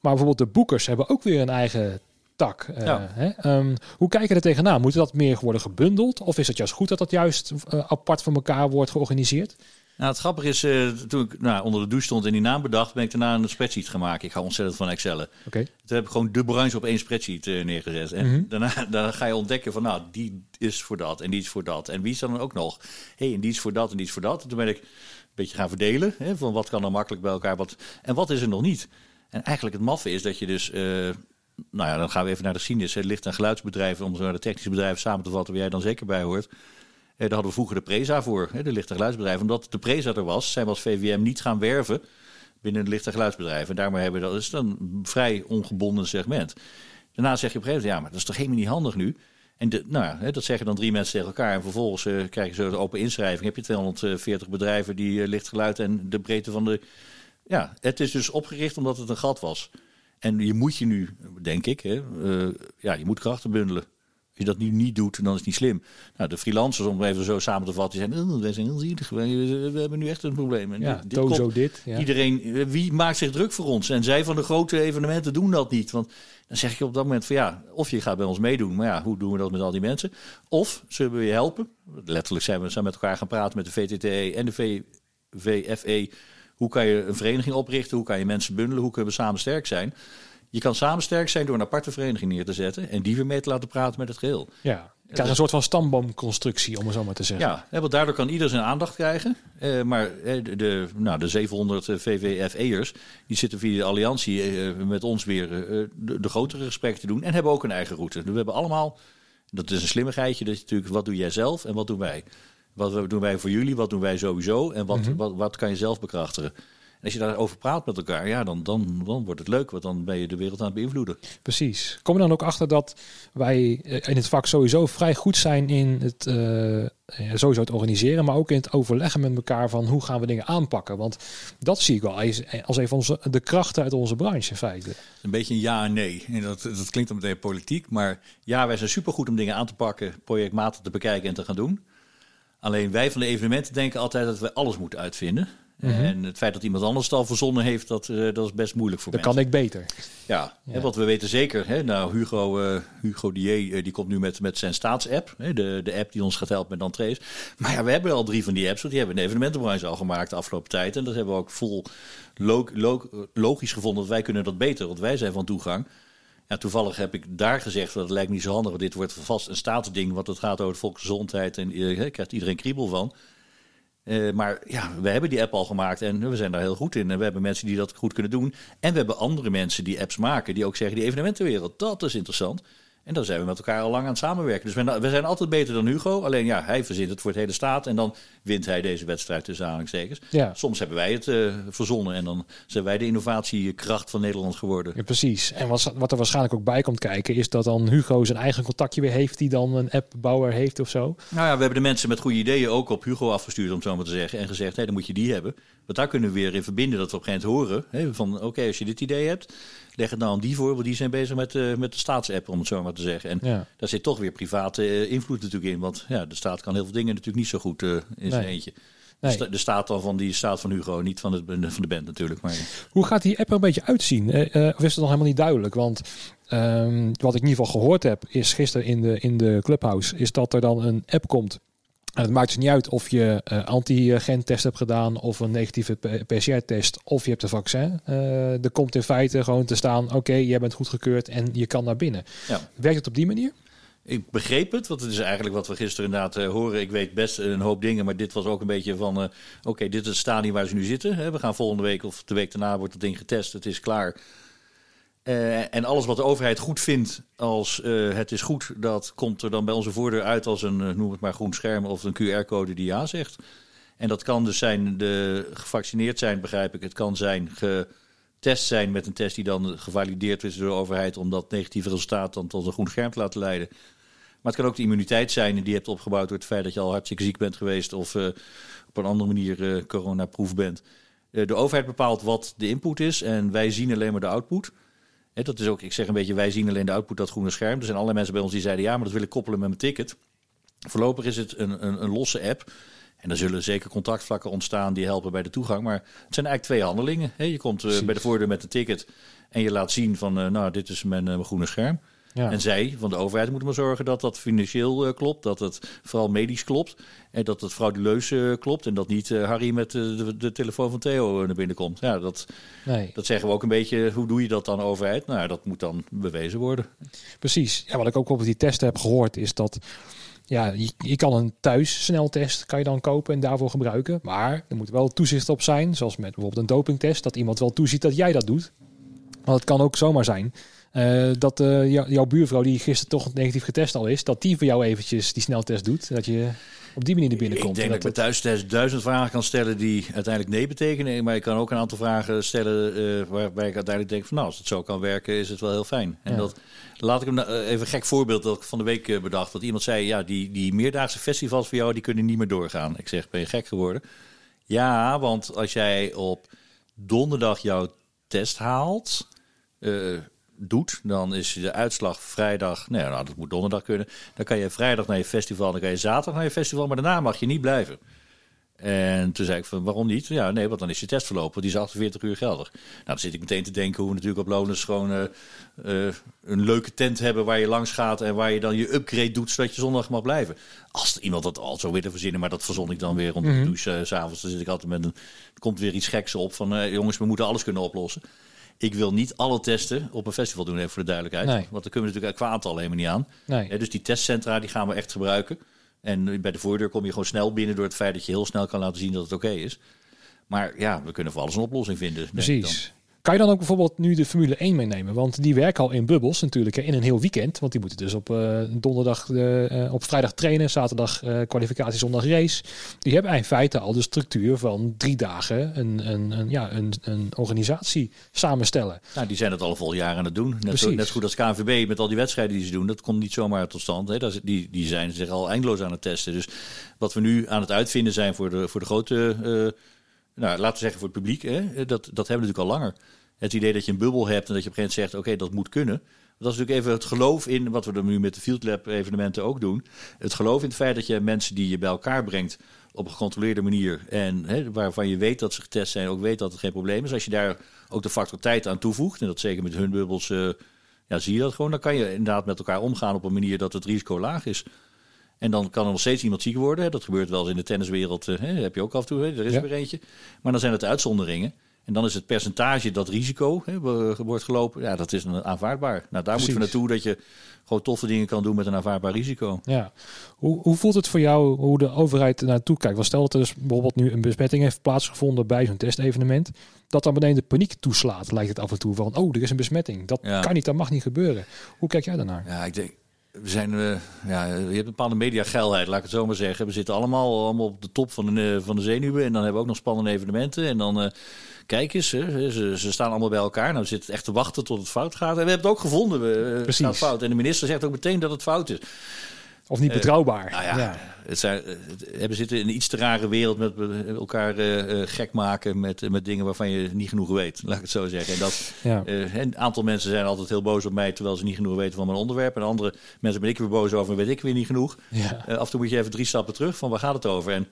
Maar bijvoorbeeld de boekers hebben ook weer een eigen tak. Uh, hè? Um, hoe kijken er tegenaan? Moet dat meer worden gebundeld? Of is het juist goed dat dat juist uh, apart van elkaar wordt georganiseerd? Nou, het grappige is, uh, toen ik nou, onder de douche stond en die naam bedacht, ben ik daarna een spreadsheet gemaakt. Ik ga ontzettend van Excel. Oké. Okay. Toen heb ik gewoon de branche op één spreadsheet uh, neergezet. En mm -hmm. daarna, daarna ga je ontdekken van, nou, die is voor dat en die is voor dat. En wie is dan ook nog? Hé, hey, en die is voor dat en die is voor dat. En toen ben ik een beetje gaan verdelen, hè, van wat kan er makkelijk bij elkaar, wat, en wat is er nog niet. En eigenlijk het maffe is dat je dus... Uh, nou ja, dan gaan we even naar de geschiedenis. Het licht- en geluidsbedrijven, om zo de technische bedrijven samen te vatten, waar jij dan zeker bij hoort. Eh, daar hadden we vroeger de Preza voor, de licht- en geluidsbedrijven. Omdat de Preza er was, zijn we als VWM niet gaan werven binnen de licht- en geluidsbedrijven. En daarmee hebben we dat, dat is een vrij ongebonden segment. Daarna zeg je op een gegeven moment, ja, maar dat is toch helemaal niet handig nu? En de, nou ja, dat zeggen dan drie mensen tegen elkaar. En vervolgens uh, krijg je zo open inschrijving. Heb je 240 bedrijven die uh, licht, geluid en de breedte van de... Ja, het is dus opgericht omdat het een gat was. En je moet je nu, denk ik, hè, uh, ja, je moet krachten bundelen. Als je dat nu niet doet, dan is het niet slim. Nou, de freelancers, om even zo samen te vatten, die zijn, oh, wij zijn heel zielig. We, we hebben nu echt een probleem. En ja, dit komt, dit. Ja. Iedereen, wie maakt zich druk voor ons? En zij van de grote evenementen doen dat niet. Want dan zeg ik op dat moment van ja, of je gaat bij ons meedoen. Maar ja, hoe doen we dat met al die mensen? Of zullen we je helpen? Letterlijk zijn we zijn met elkaar gaan praten met de VTTE en de VVFE hoe kan je een vereniging oprichten? Hoe kan je mensen bundelen? Hoe kunnen we samen sterk zijn? Je kan samen sterk zijn door een aparte vereniging neer te zetten en die weer mee te laten praten met het geheel. Ja, je krijgt een soort van stamboomconstructie, om het zo maar te zeggen. Ja, want daardoor kan ieder zijn aandacht krijgen. Eh, maar eh, de, de, nou, de 700 VVFE'ers, die zitten via de alliantie eh, met ons weer de, de, grotere gesprekken te doen en hebben ook een eigen route. we hebben allemaal, dat is een slimmigheidje, dat je natuurlijk, wat doe jij zelf en wat doen wij? Wat doen wij voor jullie? Wat doen wij sowieso? En wat, wat, wat kan je zelf bekrachtigen? En als je daarover praat met elkaar, ja, dan, dan, dan wordt het leuk, want dan ben je de wereld aan het beïnvloeden. Precies. Kom je dan ook achter dat wij in het vak sowieso vrij goed zijn in het, uh, sowieso het organiseren, maar ook in het overleggen met elkaar van hoe gaan we dingen aanpakken? Want dat zie ik wel als een van onze, de krachten uit onze branche in feite. Een beetje een ja en nee. En dat, dat klinkt dan meteen politiek, maar ja, wij zijn supergoed om dingen aan te pakken, projectmatig te bekijken en te gaan doen. Alleen wij van de evenementen denken altijd dat we alles moeten uitvinden. Mm -hmm. En het feit dat iemand anders het al verzonnen heeft, dat, uh, dat is best moeilijk voor dat mensen. Dat kan ik beter. Ja, ja. Hè, want we weten zeker. Hè, nou, Hugo, uh, Hugo Dier, uh, die komt nu met, met zijn staatsapp. Hè, de, de app die ons gaat helpen met entrees. Maar ja, we hebben al drie van die apps. Want die hebben in de evenementenbranche al gemaakt de afgelopen tijd. En dat hebben we ook vol log, log, logisch gevonden. Dat wij kunnen dat beter, want wij zijn van toegang. Ja, toevallig heb ik daar gezegd, dat het lijkt niet zo handig, dit wordt vast een staatsding, want het gaat over volksgezondheid en uh, krijgt iedereen kriebel van. Uh, maar ja, we hebben die app al gemaakt en we zijn daar heel goed in. En we hebben mensen die dat goed kunnen doen. En we hebben andere mensen die apps maken, die ook zeggen, die evenementenwereld, dat is interessant. En dan zijn we met elkaar al lang aan het samenwerken. Dus we, we, zijn altijd beter dan Hugo. Alleen ja, hij verzint het voor het hele staat. En dan wint hij deze wedstrijd tussen aanhalingstekens. Ja. Soms hebben wij het uh, verzonnen. En dan zijn wij de innovatiekracht van Nederland geworden. Ja, precies. En wat, wat, er waarschijnlijk ook bij komt kijken... is dat dan Hugo zijn eigen contactje weer heeft... die dan een appbouwer heeft of zo. Nou ja, we hebben de mensen met goede ideeën ook op Hugo afgestuurd... om het zo maar te zeggen. En gezegd, hé, dan moet je die hebben. Want daar kunnen we weer in verbinden dat we op een gegeven moment horen. Hè, van oké, als je dit idee hebt leg het nou aan die voor, want die zijn bezig met, uh, met de staatsapp, om het zo maar te zeggen. En daar zit toch weer private uh, invloed natuurlijk in, want ja, de staat kan heel veel dingen natuurlijk niet zo goed uh, in zijn eentje. Nee. De staat dan van die staat van Hugo, niet van, het, van de band natuurlijk. Maar... Hoe gaat die app er een beetje uitzien? of is het nog helemaal niet duidelijk? Want um, wat ik in ieder geval gehoord heb, is gisteren in de, in de clubhouse, is dat er dan een app komt en het maakt dus niet uit of je uh, antigen-test hebt gedaan of een negatieve PCR-test of je hebt een vaccin. Uh, er komt in feite gewoon te staan, oké, okay, jij bent goedgekeurd en je kan naar binnen. Ja. Werkt het op die manier? Ik begreep het, want het is eigenlijk wat we gisteren inderdaad uh, horen. Ik weet best een hoop dingen, maar dit was ook een beetje van... Uh, oké, dit is het stadium waar ze nu zitten. Hè. We gaan volgende week of de week daarna wordt het ding getest. Het is klaar. Uh, en alles wat de overheid goed vindt als uh, het is goed, dat komt er dan bij onze voordeur uit als een, uh, noem het maar groen scherm of een QR-code die ja zegt. En dat kan dus zijn de gevaccineerd zijn, begrijp ik. Het kan zijn getest zijn met een test die dan gevalideerd is door de overheid om dat negatieve resultaat dan tot een groen scherm te laten leiden. Maar het kan ook de immuniteit zijn die je hebt opgebouwd door het feit dat je al hartstikke ziek bent geweest of op een andere manier coronaproef bent. de overheid bepaalt wat de input is en wij zien alleen maar de output dat is ook, ik zeg een beetje, wij zien alleen de output, dat groene scherm. Er zijn allerlei mensen bij ons die zeiden, ja, maar dat wil ik koppelen met mijn ticket. Voorlopig is het een, een, een losse app. En er zullen zeker contactvlakken ontstaan die helpen bij de toegang. Maar het zijn eigenlijk twee handelingen. je komt uh, bij de voordeur met een ticket en je laat zien van, uh, nou, dit is mijn, uh, mijn groene scherm. Ja. En zij van de overheid moeten maar zorgen dat dat financieel uh, klopt, dat het vooral medisch klopt en dat het frauduleus uh, klopt en dat niet uh, Harry met de, de, telefoon van Theo naar binnen komt. Ja, dat, nee. dat zeggen we ook een beetje. Hoe doe je dat dan overheid? Nou, dat moet dan bewezen worden. Precies. Ja, wat ik ook op die testen heb gehoord is dat ja, je, je, kan een thuis sneltest kan je dan kopen en daarvoor gebruiken. Maar er moet wel toezicht op zijn, zoals met bijvoorbeeld een dopingtest, dat iemand wel toeziet dat jij dat doet. Want het kan ook zomaar zijn uh, dat uh, jouw buurvrouw, die gisteren toch negatief getest al is, dat die voor jou eventjes die sneltest doet. Dat je op die manier er binnenkomt. Ik denk dat, dat ik met thuistest duizend vragen kan stellen die uiteindelijk nee betekenen. Maar ik kan ook een aantal vragen stellen uh, waarbij ik uiteindelijk denk van nou, als het zo kan werken, is het wel heel fijn. En ja. dat laat ik hem even een gek voorbeeld dat ik van de week bedacht. Dat iemand zei, ja, die, die meerdaagse festivals voor jou, die kunnen niet meer doorgaan. Ik zeg, ben je gek geworden? Ja, want als jij op donderdag jouw test haalt doet, dan is de uitslag vrijdag. Nee, nou, dat moet donderdag kunnen. Dan kan je vrijdag naar je festival, dan kan je zaterdag naar je festival, maar daarna mag je niet blijven. En toen zei ik van waarom niet? Ja, nee, want dan is je test verlopen. Die is 48 uur geldig. Nou, dan zit ik meteen te denken hoe we natuurlijk op Loners gewoon uh, uh, een leuke tent hebben waar je langs gaat en waar je dan je upgrade doet zodat je zondag mag blijven. Als iemand dat al zo willen verzinnen, maar dat verzon ik dan weer rond de -hmm. douche uh, s'avonds. Dan zit ik altijd met een. Er komt weer iets geks op van jongens, we moeten alles kunnen oplossen. Ik wil niet alle testen op een festival doen, even voor de duidelijkheid. Nee. Want dan kunnen we natuurlijk qua aantal helemaal niet aan. Nee. Ja, dus die testcentra die gaan we echt gebruiken. En bij de voordeur kom je gewoon snel binnen door het feit dat je heel snel kan laten zien dat het oké is. Maar ja, we kunnen voor alles een oplossing vinden. Precies. Kan je dan ook bijvoorbeeld nu de Formule 1 meenemen? Want die werken al in bubbels natuurlijk in een heel weekend. Want die moeten dus op uh, donderdag, uh, op vrijdag trainen, zaterdag uh, kwalificatie, zondag race. Die hebben in feite al de structuur van drie dagen een, een, een, ja, een, een organisatie samenstellen. Nou, die zijn het al vol jaren aan het doen. Net, zo, net goed als KNVB met al die wedstrijden die ze doen. Dat komt niet zomaar tot stand. Hè. Die, die zijn zich al eindeloos aan het testen. Dus wat we nu aan het uitvinden zijn voor de, voor de grote nou, laten we zeggen voor het publiek, hè, dat, dat hebben we natuurlijk al langer. Het idee dat je een bubbel hebt en dat je op een gegeven moment zegt, oké, dat moet kunnen. Dat is natuurlijk even het geloof in, wat we er nu met de Field Lab evenementen ook doen. Het geloof in het feit dat je mensen die je bij elkaar brengt op een gecontroleerde manier. En hè, waarvan je weet dat ze getest zijn, ook weet dat het geen probleem is. Als je daar ook de factor tijd aan toevoegt, en dat zeker met hun bubbels, uh, ja, zie je dat gewoon. Dan kan je inderdaad met elkaar omgaan op een manier dat het risico laag is. En dan kan er nog steeds iemand ziek worden. Dat gebeurt wel eens in de tenniswereld. Uh, heb je ook af en toe, hè? er is ja. weer eentje. Maar dan zijn het uitzonderingen. En dan is het percentage dat risico hè, wordt gelopen, ja, dat is een aanvaardbaar. Nou, daar moeten we naartoe dat je gewoon toffe dingen kan doen met een aanvaardbaar risico. Ja. Hoe, hoe voelt het voor jou hoe de overheid naartoe kijkt? Want stel dat er dus bijvoorbeeld nu een besmetting heeft plaatsgevonden bij zo'n testevenement, dat dan meteen de paniek toeslaat, lijkt het af en toe van, oh, er is een besmetting. Dat kan niet, dat mag niet gebeuren. Hoe kijk jij daarnaar? Ja, ik denk, we zijn, uh, ja, je hebt een bepaalde mediageilheid, laat ik het zo maar zeggen. We zitten allemaal, allemaal op de top van de, van de zenuwen en dan hebben we ook nog spannende evenementen en dan... Uh, kijk eens, hè, ze, ze, staan allemaal bij elkaar. Nou, we zitten echt te wachten tot het fout gaat. En we hebben het ook gevonden. We, het gaat fout. En de minister zegt ook meteen dat het fout is. Of niet betrouwbaar. nou ja, ja. Het zijn, we zitten in een iets te rare wereld met elkaar uh, gek maken met, met dingen waarvan je niet genoeg weet. Laat ik het zo zeggen. En dat, ja. een aantal mensen zijn altijd heel boos op mij terwijl ze niet genoeg weten van mijn onderwerp. En andere mensen ben ik weer boos over en weet ik weer niet genoeg. Ja. af en toe moet je even drie stappen terug van waar gaat het over. En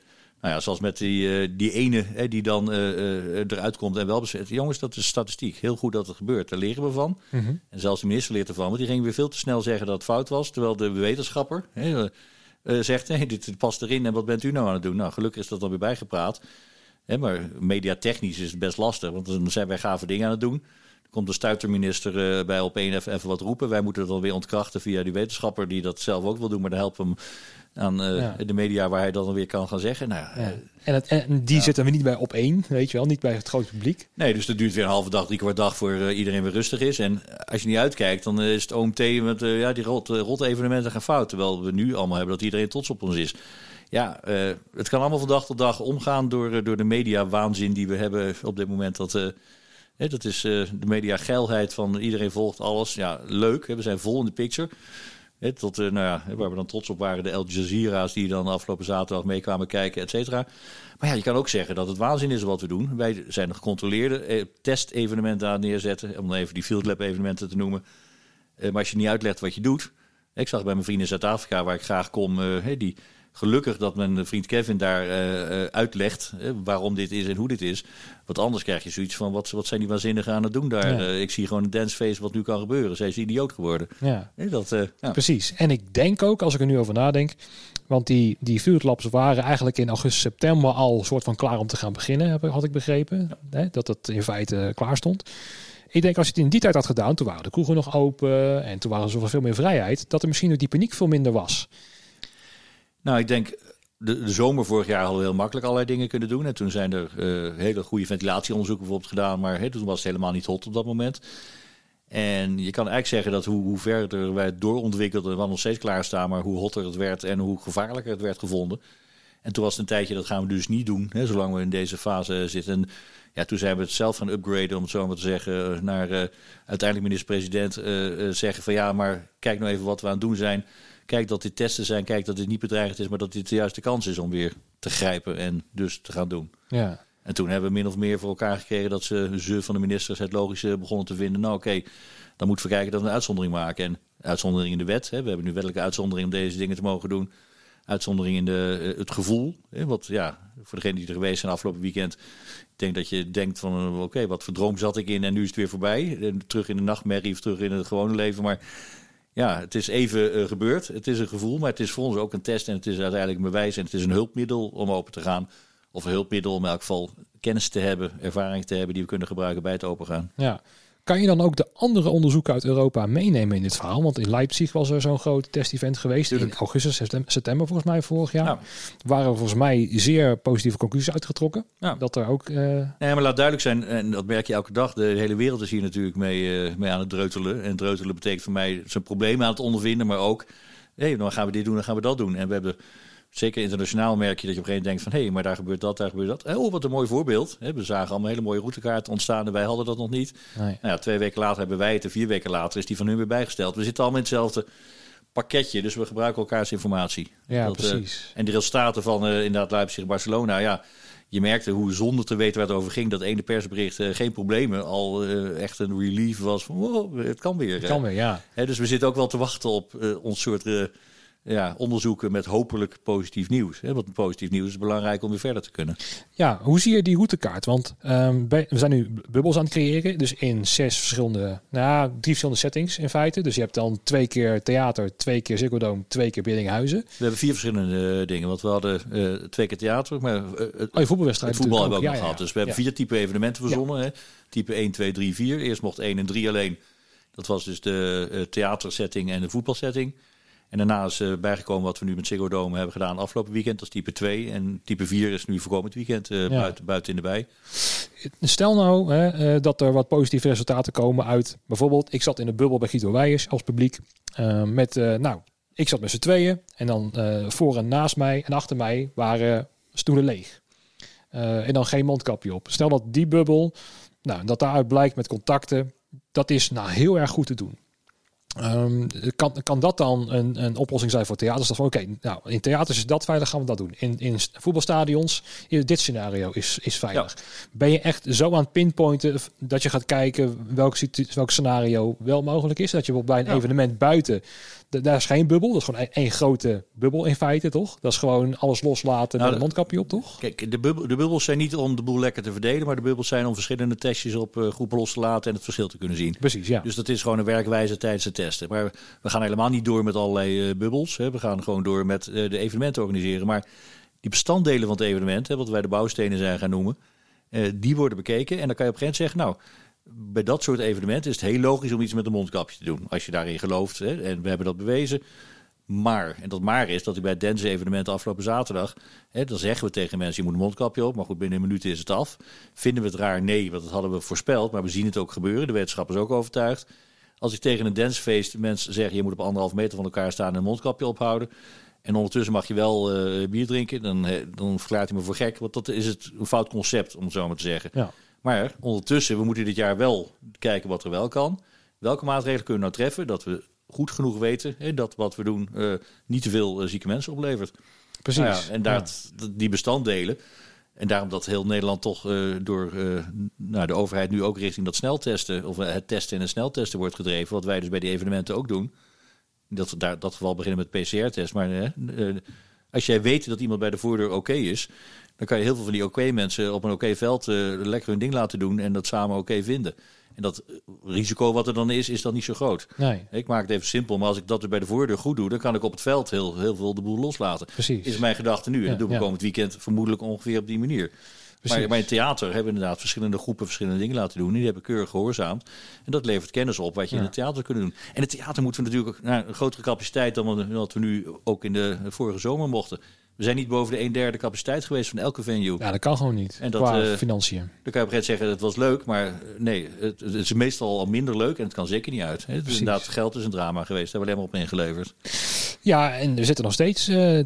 nou ja, zoals met die, uh, die ene hè, die dan uh, uh, eruit komt en wel bezet. Jongens, dat is statistiek. Heel goed dat het gebeurt. Daar leren we van. Mm -hmm. En zelfs de minister leert ervan. Want die ging weer veel te snel zeggen dat het fout was. Terwijl de wetenschapper hè, zegt, hey, dit past erin en wat bent u nou aan het doen? Nou, gelukkig is dat dan weer bijgepraat. Hè, maar mediatechnisch is het best lastig. Want dan zijn wij gave dingen aan het doen. Dan komt de stuiterminister bij op één even, even wat roepen. Wij moeten dat dan weer ontkrachten via die wetenschapper die dat zelf ook wil doen. Maar dan helpen hem aan uh, de media waar hij dan weer kan gaan zeggen. Nou, ja. en, het, en, die zitten we niet bij op één, weet je wel, niet bij het grote publiek. Nee, dus dat duurt weer een halve dag, drie kwart dag voor uh, iedereen weer rustig is. En als je niet uitkijkt, dan is het OMT met uh, ja, die rot, rot evenementen gaan fout. Terwijl we nu allemaal hebben dat iedereen trots op ons is. Ja, het kan allemaal van dag tot dag omgaan door, door de media waanzin die we hebben op dit moment. Dat, dat is de media geilheid van iedereen volgt alles. Ja, leuk, we zijn vol in de picture tot, uh, nou ja, waar we dan trots op waren, de Al Jazeera's die dan afgelopen zaterdag meekwamen kijken, et cetera. Maar ja, je kan ook zeggen dat het waanzin is wat we doen. Wij zijn een gecontroleerde eh, testevenementen aan neerzetten, om dan even die field lab evenementen te noemen. Eh, maar als je niet uitlegt wat je doet. Ik zag bij mijn vrienden in Zuid-Afrika, waar ik graag kom, die gelukkig dat mijn vriend Kevin daar uh, uitlegt uh, waarom dit is en hoe dit is. Want anders krijg je zoiets van, wat, wat zijn die waanzinnigen aan het doen daar? Ja. ik zie gewoon een danceface wat nu kan gebeuren. Zij is idioot geworden. Ja. dat, ja. Precies. En ik denk ook, als ik er nu over nadenk... want die, die field labs waren eigenlijk in augustus, september... al soort van klaar om te gaan beginnen, had ik begrepen. Dat het in feite klaar stond. Ik denk als je het in die tijd had gedaan, toen waren de kroegen nog open... en toen waren er zoveel veel meer vrijheid... dat er misschien ook die paniek veel minder was... Nou, ik denk, de, de, zomer vorig jaar hadden we heel makkelijk allerlei dingen kunnen doen. En toen zijn er uh, hele goede ventilatieonderzoeken bijvoorbeeld gedaan. Maar toen was het helemaal niet hot op dat moment. En je kan eigenlijk zeggen dat hoe, hoe verder wij doorontwikkelden, we nog steeds klaarstaan, maar hoe hotter het werd en hoe gevaarlijker het werd gevonden. En toen was het een tijdje, dat gaan we dus niet doen, zolang we in deze fase zitten. En ja, toen zijn we het zelf gaan upgraden, om het zo maar te zeggen, naar uh, uiteindelijk minister-president zeggen van ja, maar kijk nou even wat we aan het doen zijn kijk dat dit testen zijn, kijk dat dit niet bedreigend is, maar dat dit de juiste kans is om weer te grijpen en dus te gaan doen. Ja. En toen hebben we min of meer voor elkaar gekregen dat ze, ze van de ministers het logische begonnen te vinden. Nou oké, dan moeten we kijken dat we een uitzondering maken. En uitzondering in de wet, hè, we hebben nu wettelijke uitzondering om deze dingen te mogen doen. Uitzondering in de, eh, het gevoel. Hè, wat ja, voor degene die er geweest zijn afgelopen weekend. Ik denk dat je denkt van oké, wat voor droom zat ik in en nu is het weer voorbij. Terug in de nachtmerrie of terug in het gewone leven. Maar ja, het is even uh, gebeurd. Het is een gevoel, maar het is voor ons ook een test. En het is uiteindelijk een bewijs. En het is een hulpmiddel om open te gaan. Of een hulpmiddel om in elk geval kennis te hebben, ervaring te hebben die we kunnen gebruiken bij het opengaan. Ja, kan je dan ook de andere onderzoeken uit Europa meenemen in dit verhaal? Want in Leipzig was er zo'n groot test-event geweest. In augustus, september volgens mij vorig jaar. Ja. Waren volgens mij zeer positieve conclusies uitgetrokken. Ja. Dat er ook... Uh... Nee, maar laat duidelijk zijn, en dat merk je elke dag. De hele wereld is hier natuurlijk mee, uh, mee aan het dreutelen. En dreutelen betekent voor mij zijn problemen aan het ondervinden. Maar ook, hé, hey, dan gaan we dit doen, dan gaan we dat doen. En we hebben zeker internationaal merk je dat je op een gegeven moment denkt van... hé, hey, maar daar gebeurt dat, daar gebeurt dat. Oh, wat een mooi voorbeeld. We zagen allemaal hele mooie routekaarten ontstaan en wij hadden dat nog niet. Nee. Nou ja, twee weken later hebben wij het en vier weken later is die van hun weer bijgesteld. We zitten allemaal in hetzelfde pakketje, dus we gebruiken elkaars informatie. Ja, dat, precies. Uh, en de resultaten van uh, inderdaad Leipzig Barcelona, ja... Je merkte hoe zonder te weten waar het over ging, dat ene persbericht uh, geen problemen al echt een relief was van wow, het kan weer. Het kan weer, ja. dus we zitten ook wel te wachten op ons soort ja, onderzoeken met hopelijk positief nieuws. Hè? Want positief nieuws is belangrijk om weer verder te kunnen. Ja, hoe zie je die routekaart? Want um, we zijn nu bubbels aan het creëren. Dus in zes verschillende, nou drie verschillende settings in feite. Dus je hebt dan twee keer theater, twee keer Ziggo Dome, twee keer Biddinghuizen. We hebben vier verschillende uh, dingen. Want we hadden uh, twee keer theater, maar uh, oh, je voetbalwedstrijd. voetbal hebben we ook nog gehad. Dus we hebben vier type evenementen verzonnen. Hè? Type 1, 2, 3, 4. Eerst mocht 1 en 3 alleen. Dat was dus de theatersetting en de voetbalsetting. En daarna is uh, bijgekomen wat we nu met Ziggo Dome hebben gedaan afgelopen weekend. Dat is type 2. En type 4 is nu voorkomend weekend uh, buiten, buiten in de bij. Stel nou hè, uh, dat er wat positieve resultaten komen uit... Bijvoorbeeld, ik zat in de bubbel bij Guido Weijers als publiek. met, nou, ik zat met z'n tweeën. En dan voor en naast mij en achter mij waren stoelen leeg. en dan geen mondkapje op. Stel dat die bubbel, nou, dat daaruit blijkt met contacten... Dat is nou heel erg goed te doen. Um, kan, kan dat dan een, een oplossing zijn voor theaters? Dat van oké, nou in theaters is dat veilig, gaan we dat doen. In, in voetbalstadions, in dit scenario is, is veilig. Ben je echt zo aan het pinpointen dat je gaat kijken welk, welk scenario wel mogelijk is? Dat je bij een evenement buiten daar is geen bubbel. Dat is gewoon één grote bubbel in feite, toch? Dat is gewoon alles loslaten nou, met een mondkapje op, toch? Kijk, de, bubbel, de bubbels zijn niet om de boel lekker te verdelen, maar de bubbels zijn om verschillende testjes op uh, groepen los te laten en het verschil te kunnen zien. Precies, ja. Dus dat is gewoon een werkwijze tijdens het testen. Maar we gaan helemaal niet door met allerlei uh, bubbels. Hè. We gaan gewoon door met uh, de evenementen organiseren. Maar die bestanddelen van het evenement, hè, wat wij de bouwstenen zijn gaan noemen, die worden bekeken. En dan kan je op een gegeven moment zeggen, nou bij dat soort evenementen is het heel logisch om iets met een mondkapje te doen. Als je daarin gelooft. Hè, en we hebben dat bewezen. Maar, en dat maar is dat ik bij het dance evenement afgelopen zaterdag, hè, dan zeggen we tegen mensen, je moet een mondkapje op, maar goed, binnen een minuut is het af. Vinden we het raar? Nee, want dat hadden we voorspeld, maar we zien het ook gebeuren. De wetenschap is ook overtuigd. Als ik tegen een dancefeest mensen zeg, je moet op anderhalf meter van elkaar staan en een mondkapje ophouden. En ondertussen mag je wel uh, bier drinken, dan, dan verklaart hij me voor gek. Want dat is het, een fout concept, om het zo maar te zeggen. Ja. Maar ondertussen, we moeten dit jaar wel kijken wat er wel kan. Welke maatregelen kunnen we nou treffen dat we goed genoeg weten hè, dat wat we doen uh, niet te veel uh, zieke mensen oplevert. Precies. Nou ja, en daar, die bestanddelen. En daarom dat heel Nederland toch uh, door nou, de overheid nu ook richting dat sneltesten, of het testen en het sneltesten wordt gedreven. Wat wij dus bij die evenementen ook doen. Dat daar dat geval beginnen met PCR-test. Maar als jij weet dat iemand bij de voordeur oké is, dan kan je heel veel van die oké-mensen op een oké-veld uh, lekker hun ding laten doen en dat samen oké vinden. En dat eh, risico wat er dan is, is dan niet zo groot. Nee. Ik maak het even simpel, maar als ik dat bij de voordeur goed doe, dan kan ik op het veld heel, heel veel de boel loslaten. Precies. Is mijn gedachte nu. en dat doen we komend weekend vermoedelijk ongeveer op die manier. Maar bij het theater hebben we inderdaad verschillende groepen verschillende dingen laten doen. Die hebben keurig gehoorzaamd. En dat levert kennis op wat je in het theater kunnen doen. En het theater moeten we natuurlijk ook naar een grotere capaciteit dan wat we nu ook in de vorige zomer mochten. We zijn niet boven de een derde capaciteit geweest van elke venue. Ja, dat kan gewoon niet. En dat, qua uh, financiën. Dan kan je op een zeggen, het was leuk, maar eh, nee, het, het, is meestal al minder leuk en het kan zeker niet uit. Het is inderdaad, geld is een drama geweest, daar hebben we alleen maar op ingeleverd. Ja, en we zitten nog steeds uh,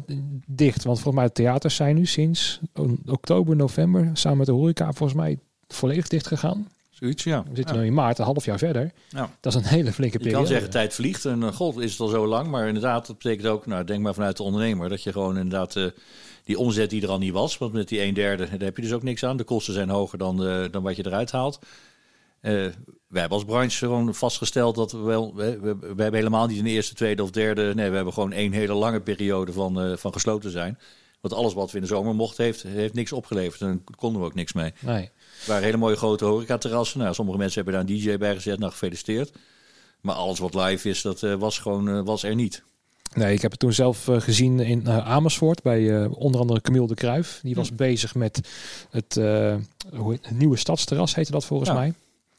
dicht, want volgens mij de theaters zijn nu sinds oktober, november, samen met de horeca, volgens mij volledig dicht gegaan. Zoiets, ja. We zitten nu in maart, een half jaar verder. Ja. Dat is een hele flinke periode. Je kan zeggen, tijd vliegt. En uh, god, is het al zo lang. Maar inderdaad, dat betekent ook, nou, denk maar vanuit de ondernemer, dat je gewoon inderdaad uh, die omzet die er al niet was. Want met die een derde, daar heb je dus ook niks aan. De kosten zijn hoger dan, uh, dan wat je eruit haalt. wij hebben als branche gewoon vastgesteld dat we wel, we, we, we, hebben helemaal niet een eerste, tweede of derde. Nee, we hebben gewoon één hele lange periode van, van gesloten zijn. Want alles wat we in de zomer mochten, heeft, heeft niks opgeleverd. En daar konden we ook niks mee. Nee. Het waren hele mooie grote horecaterrassen. Nou, sommige mensen hebben daar een DJ bij gezet. Nou, gefeliciteerd. Maar alles wat live is, dat uh, was gewoon uh, was er niet. Nee, ik heb het toen zelf uh, gezien in Amersfoort bij onder andere Camille de Kruif. Die was hm. bezig met het, het, nieuwe stadsterras, heette dat volgens mij. Nou,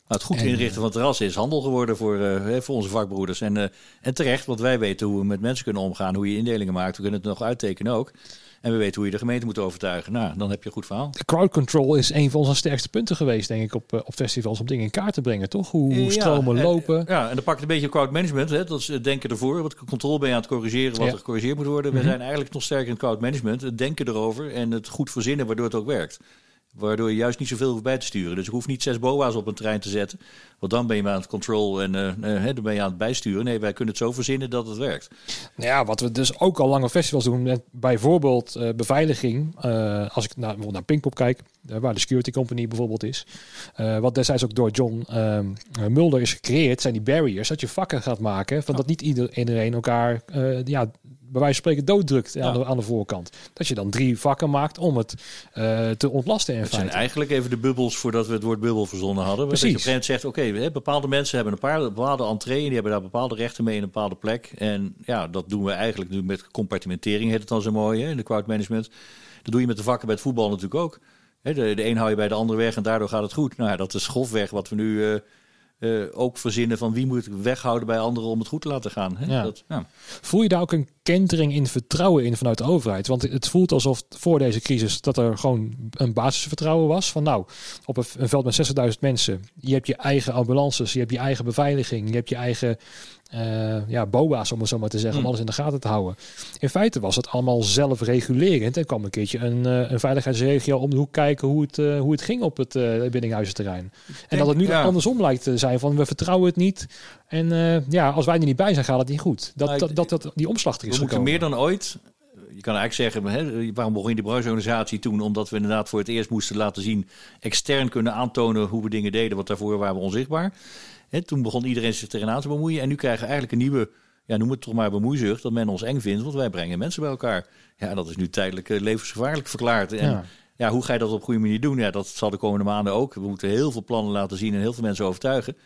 het goed inrichten van het terras is handel geworden voor, voor onze vakbroeders. En, en terecht, want wij weten hoe we met mensen kunnen omgaan, hoe je indelingen maakt. We kunnen het nog uittekenen ook. En we weten hoe je de gemeente moet overtuigen. Nou, dan heb je een goed verhaal. Crowd control is een van onze sterkste punten geweest, denk ik, op, eh, op festivals. Om dingen in kaart te brengen, toch? Hoe, hoe stromen ja, lopen. Ja, en dan pak je een beetje crowd management. Hè? Dat is het denken ervoor. Wat controle ben je aan het corrigeren, wat er gecorrigeerd moet worden. We mhm. zijn eigenlijk nog sterker in crowd management. Het denken erover en het goed verzinnen waardoor het ook werkt. Waardoor je juist niet zoveel hoeft bij te sturen. Dus ik hoef niet zes boa's op een trein te zetten. Want dan ben je aan het control en uh, dan ben je aan het bijsturen. Nee, wij kunnen het zo verzinnen dat het werkt. Nou ja, wat we dus ook al lange festivals doen. Met bijvoorbeeld uh, beveiliging. Als ik naar, bijvoorbeeld naar Pinkpop kijk. waar de security company bijvoorbeeld is. wat destijds ook door John Mulder is gecreëerd. Zijn die barriers. Dat je vakken gaat maken. Van dat niet iedereen elkaar ja, bij wijze van spreken dooddrukt aan, de, aan de voorkant. Dat je dan drie vakken maakt om het uh, te ontlasten. In het zijn eigenlijk even de bubbels voordat we het woord bubbel verzonnen hadden. Precies. Dat je op zegt, oké, bepaalde mensen hebben een paar bepaalde entree en die hebben daar bepaalde rechten mee in een bepaalde plek. En ja, dat doen we eigenlijk nu met compartimentering, heet het dan zo mooi, hè, in de crowd management. Dat doe je met de vakken bij het voetbal natuurlijk ook. de, de een hou je bij de andere weg en daardoor gaat het goed. Nou ja, dat is grofweg wat we nu uh, uh, ook verzinnen van wie moet weghouden bij anderen om het goed te laten gaan. Hè? Ja. Dat, ja. Voel je daar ook een kentering in vertrouwen in vanuit de overheid? Want het voelt alsof voor deze crisis dat er gewoon een basisvertrouwen was. Van nou, op een, veld met 60.000 mensen, je hebt je eigen ambulances, je hebt je eigen beveiliging, je hebt je eigen uh, ja, BOA's, om het zo maar te zeggen, om hmm. alles in de gaten te houden. In feite was het allemaal zelfregulerend. En kwam een keertje een, uh, een veiligheidsregio om de hoek kijken hoe het, uh, hoe het ging op het binnenhuizenterrein. En dat het nu andersom lijkt te zijn van we vertrouwen het niet. En ja, als wij er niet bij zijn, gaat het niet goed. Dat, dat, dat, die omslag er is We moeten meer dan ooit je kan eigenlijk zeggen, hè, waarom begon je die brancheorganisatie toen? Omdat we inderdaad voor het eerst moesten laten zien, extern kunnen aantonen hoe we dingen deden, want daarvoor waren we onzichtbaar toen begon iedereen zich tegenaan te bemoeien. En nu krijgen we eigenlijk een nieuwe, ja, noem het toch maar bemoeizucht, dat men ons eng vindt, want wij brengen mensen bij elkaar. Ja, dat is nu tijdelijk uh, levensgevaarlijk verklaard. En ja. hoe ga je dat op een goede manier doen? Ja, dat zal de komende maanden ook. We moeten heel veel plannen laten zien en heel veel mensen overtuigen.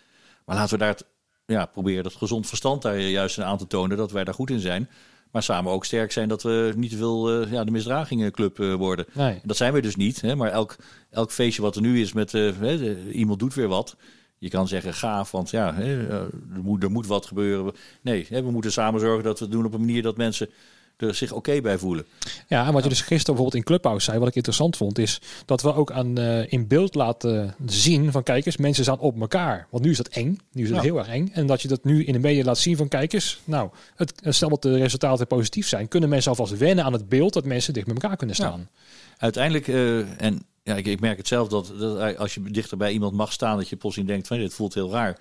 Maar laten we daar ja, proberen dat gezond verstand daar juist aan te tonen, dat wij daar goed in zijn. Maar samen ook sterk zijn dat we niet te veel uh, ja, de misdragingenclub uh, worden. Nee. Dat zijn we dus niet. Hè? Maar elk, elk feestje wat er nu is met iemand doet weer wat. Je kan zeggen gaaf, want ja, eh, er, moet, er moet wat gebeuren. Nee, we moeten samen zorgen dat we het doen op een manier dat mensen er zich oké bij voelen. Ja, en wat je dus gisteren bijvoorbeeld in Clubhouse zei, wat ik interessant vond, is dat we ook aan uh, in beeld laten zien van kijkers, mensen staan op elkaar. Want nu is dat eng, nu is het heel erg eng. En dat je dat nu in de media laat zien van kijkers, nou, het, stel dat de resultaten positief zijn, kunnen mensen alvast wennen aan het beeld dat mensen dicht met elkaar kunnen staan. Uiteindelijk, uh, en ja, ik, ik, merk het zelf dat, dat, als je dichter bij iemand mag staan, dat je plotseling denkt van dit voelt heel raar.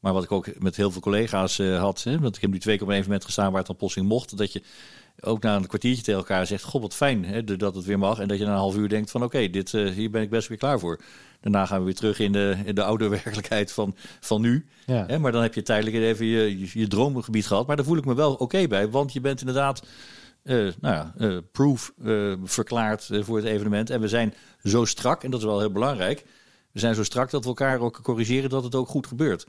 Maar wat ik ook met heel veel collega's uh, had, hè, want ik heb nu twee keer op een evenement gestaan waar het dan plotseling mocht, dat je ook na een kwartiertje tegen elkaar zegt, god wat fijn hè, dat het weer mag. En dat je na een half uur denkt van oké, dit uh, hier ben ik best weer klaar voor. Daarna gaan we weer terug in de, in de oude werkelijkheid van, van nu. Ja. Hè, maar dan heb je tijdelijk even je, je, je droomgebied gehad. Maar daar voel ik me wel oké bij, want je bent inderdaad nou ja, uh, proof uh, verklaard voor het evenement. En we zijn zo strak, en dat is wel heel belangrijk. We zijn zo strak dat we elkaar ook corrigeren dat het ook goed gebeurt.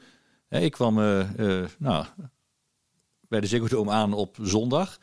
ik kwam nou, bij de Ziggo Dome aan op zondag.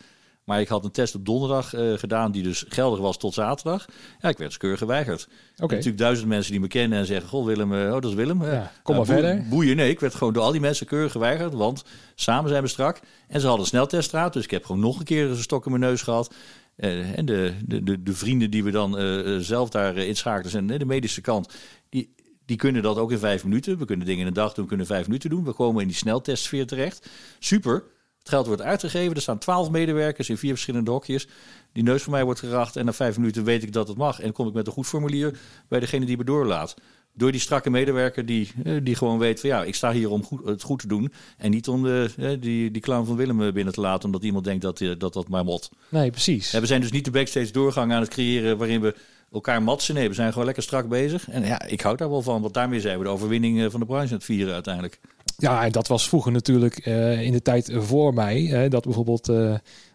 Maar ik had een test op donderdag uh, gedaan die dus geldig was tot zaterdag. Ja, ik werd dus keurig geweigerd. Okay. Natuurlijk duizend mensen die me kennen en zeggen... Goh, Willem, uh, oh, dat is Willem. Ja, kom maar verder. Boeien, nee. Ik werd gewoon door al die mensen keurig geweigerd. Want samen zijn we strak. En ze hadden een snelteststraat. Dus ik heb gewoon nog een keer een stok in mijn neus gehad. Uh, en de, de, de, de, vrienden die we dan zelf daar inschakelen... zijn de medische kant... Die, die kunnen dat ook in vijf minuten. We kunnen dingen in een dag doen, we kunnen vijf minuten doen. We komen in die sneltestsfeer terecht. Super. Het geld wordt uitgegeven. Er staan twaalf medewerkers in vier verschillende hokjes. Die neus van mij wordt geracht. En na vijf minuten weet ik dat het mag. En kom ik met een goed formulier bij degene die me doorlaat. Door die strakke medewerker die, eh, die gewoon weet van ja, ik sta hier om goed, het goed te doen. En niet om de, eh, die, die clown van Willem binnen te laten. Omdat iemand denkt dat dat, dat maar mot. Nee, precies. we zijn dus niet de backstage doorgang aan het creëren waarin we elkaar matsen. Nee, we zijn gewoon lekker strak bezig. En ja, ik hou daar wel van. Want daarmee zijn we de overwinning eh, van de branche aan het vieren uiteindelijk. Ja, en dat was vroeger natuurlijk uh, in de tijd voor mij. Hè, dat bijvoorbeeld uh,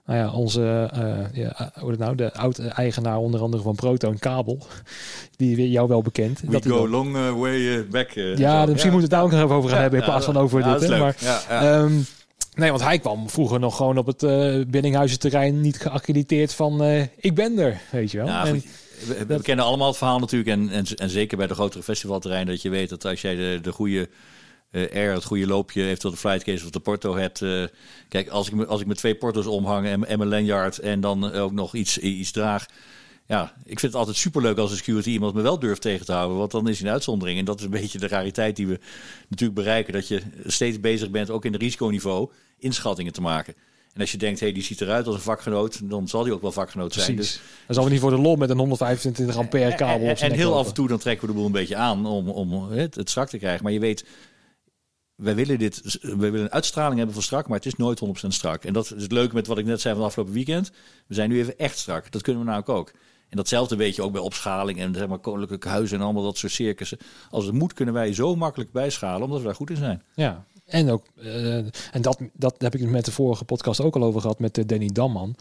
nou ja, onze, uh, ja, hoe het nou, de oud-eigenaar onder andere van Proton Kabel, die jou wel bekend. We dat go long way back. ja, misschien moeten we het daar ook nog even over gaan hebben in plaats van over dit. Hè, maar, um, nee, want hij kwam vroeger nog gewoon op het binnenhuizenterrein niet geaccrediteerd van ik ben er, weet je wel. En, we, kennen allemaal het verhaal natuurlijk. En, en, en, zeker bij de grotere festivalterreinen. Dat je weet dat als jij de, de goede uh, Air, het goede loopje, eventueel de flightcase of de Porto hebt. Uh, kijk, als ik, als ik met twee Porto's omhang en, en mijn lanyard en dan ook nog iets, iets draag. Ja, ik vind het altijd superleuk als een security iemand me wel durft tegen te houden. Want dan is hij een uitzondering. En dat is een beetje de rariteit die we natuurlijk bereiken. Dat je steeds bezig bent, ook in de risiconiveau, inschattingen te maken. En als je denkt, hé, hey, die ziet eruit als een vakgenoot, dan zal die ook wel vakgenoot zijn. Dus, dan zal we niet voor de lol met een 125 ampère kabel. En, en, heel af en toe dan trekken we de boel een beetje aan om, om het, het strak te krijgen. Maar je weet, wij willen dit, we willen een uitstraling hebben van strak, maar het is nooit 100% strak. En dat is het leuke met wat ik net zei van afgelopen weekend. We zijn nu even echt strak. Dat kunnen we nou ook. En datzelfde weet je ook bij opschaling en zeg maar koninklijke huizen en allemaal dat soort circussen. Als het moet kunnen wij zo makkelijk bijschalen, omdat we daar goed in zijn. Ja, En ook, en dat, dat heb ik met de vorige podcast ook al over gehad met Danny Damman.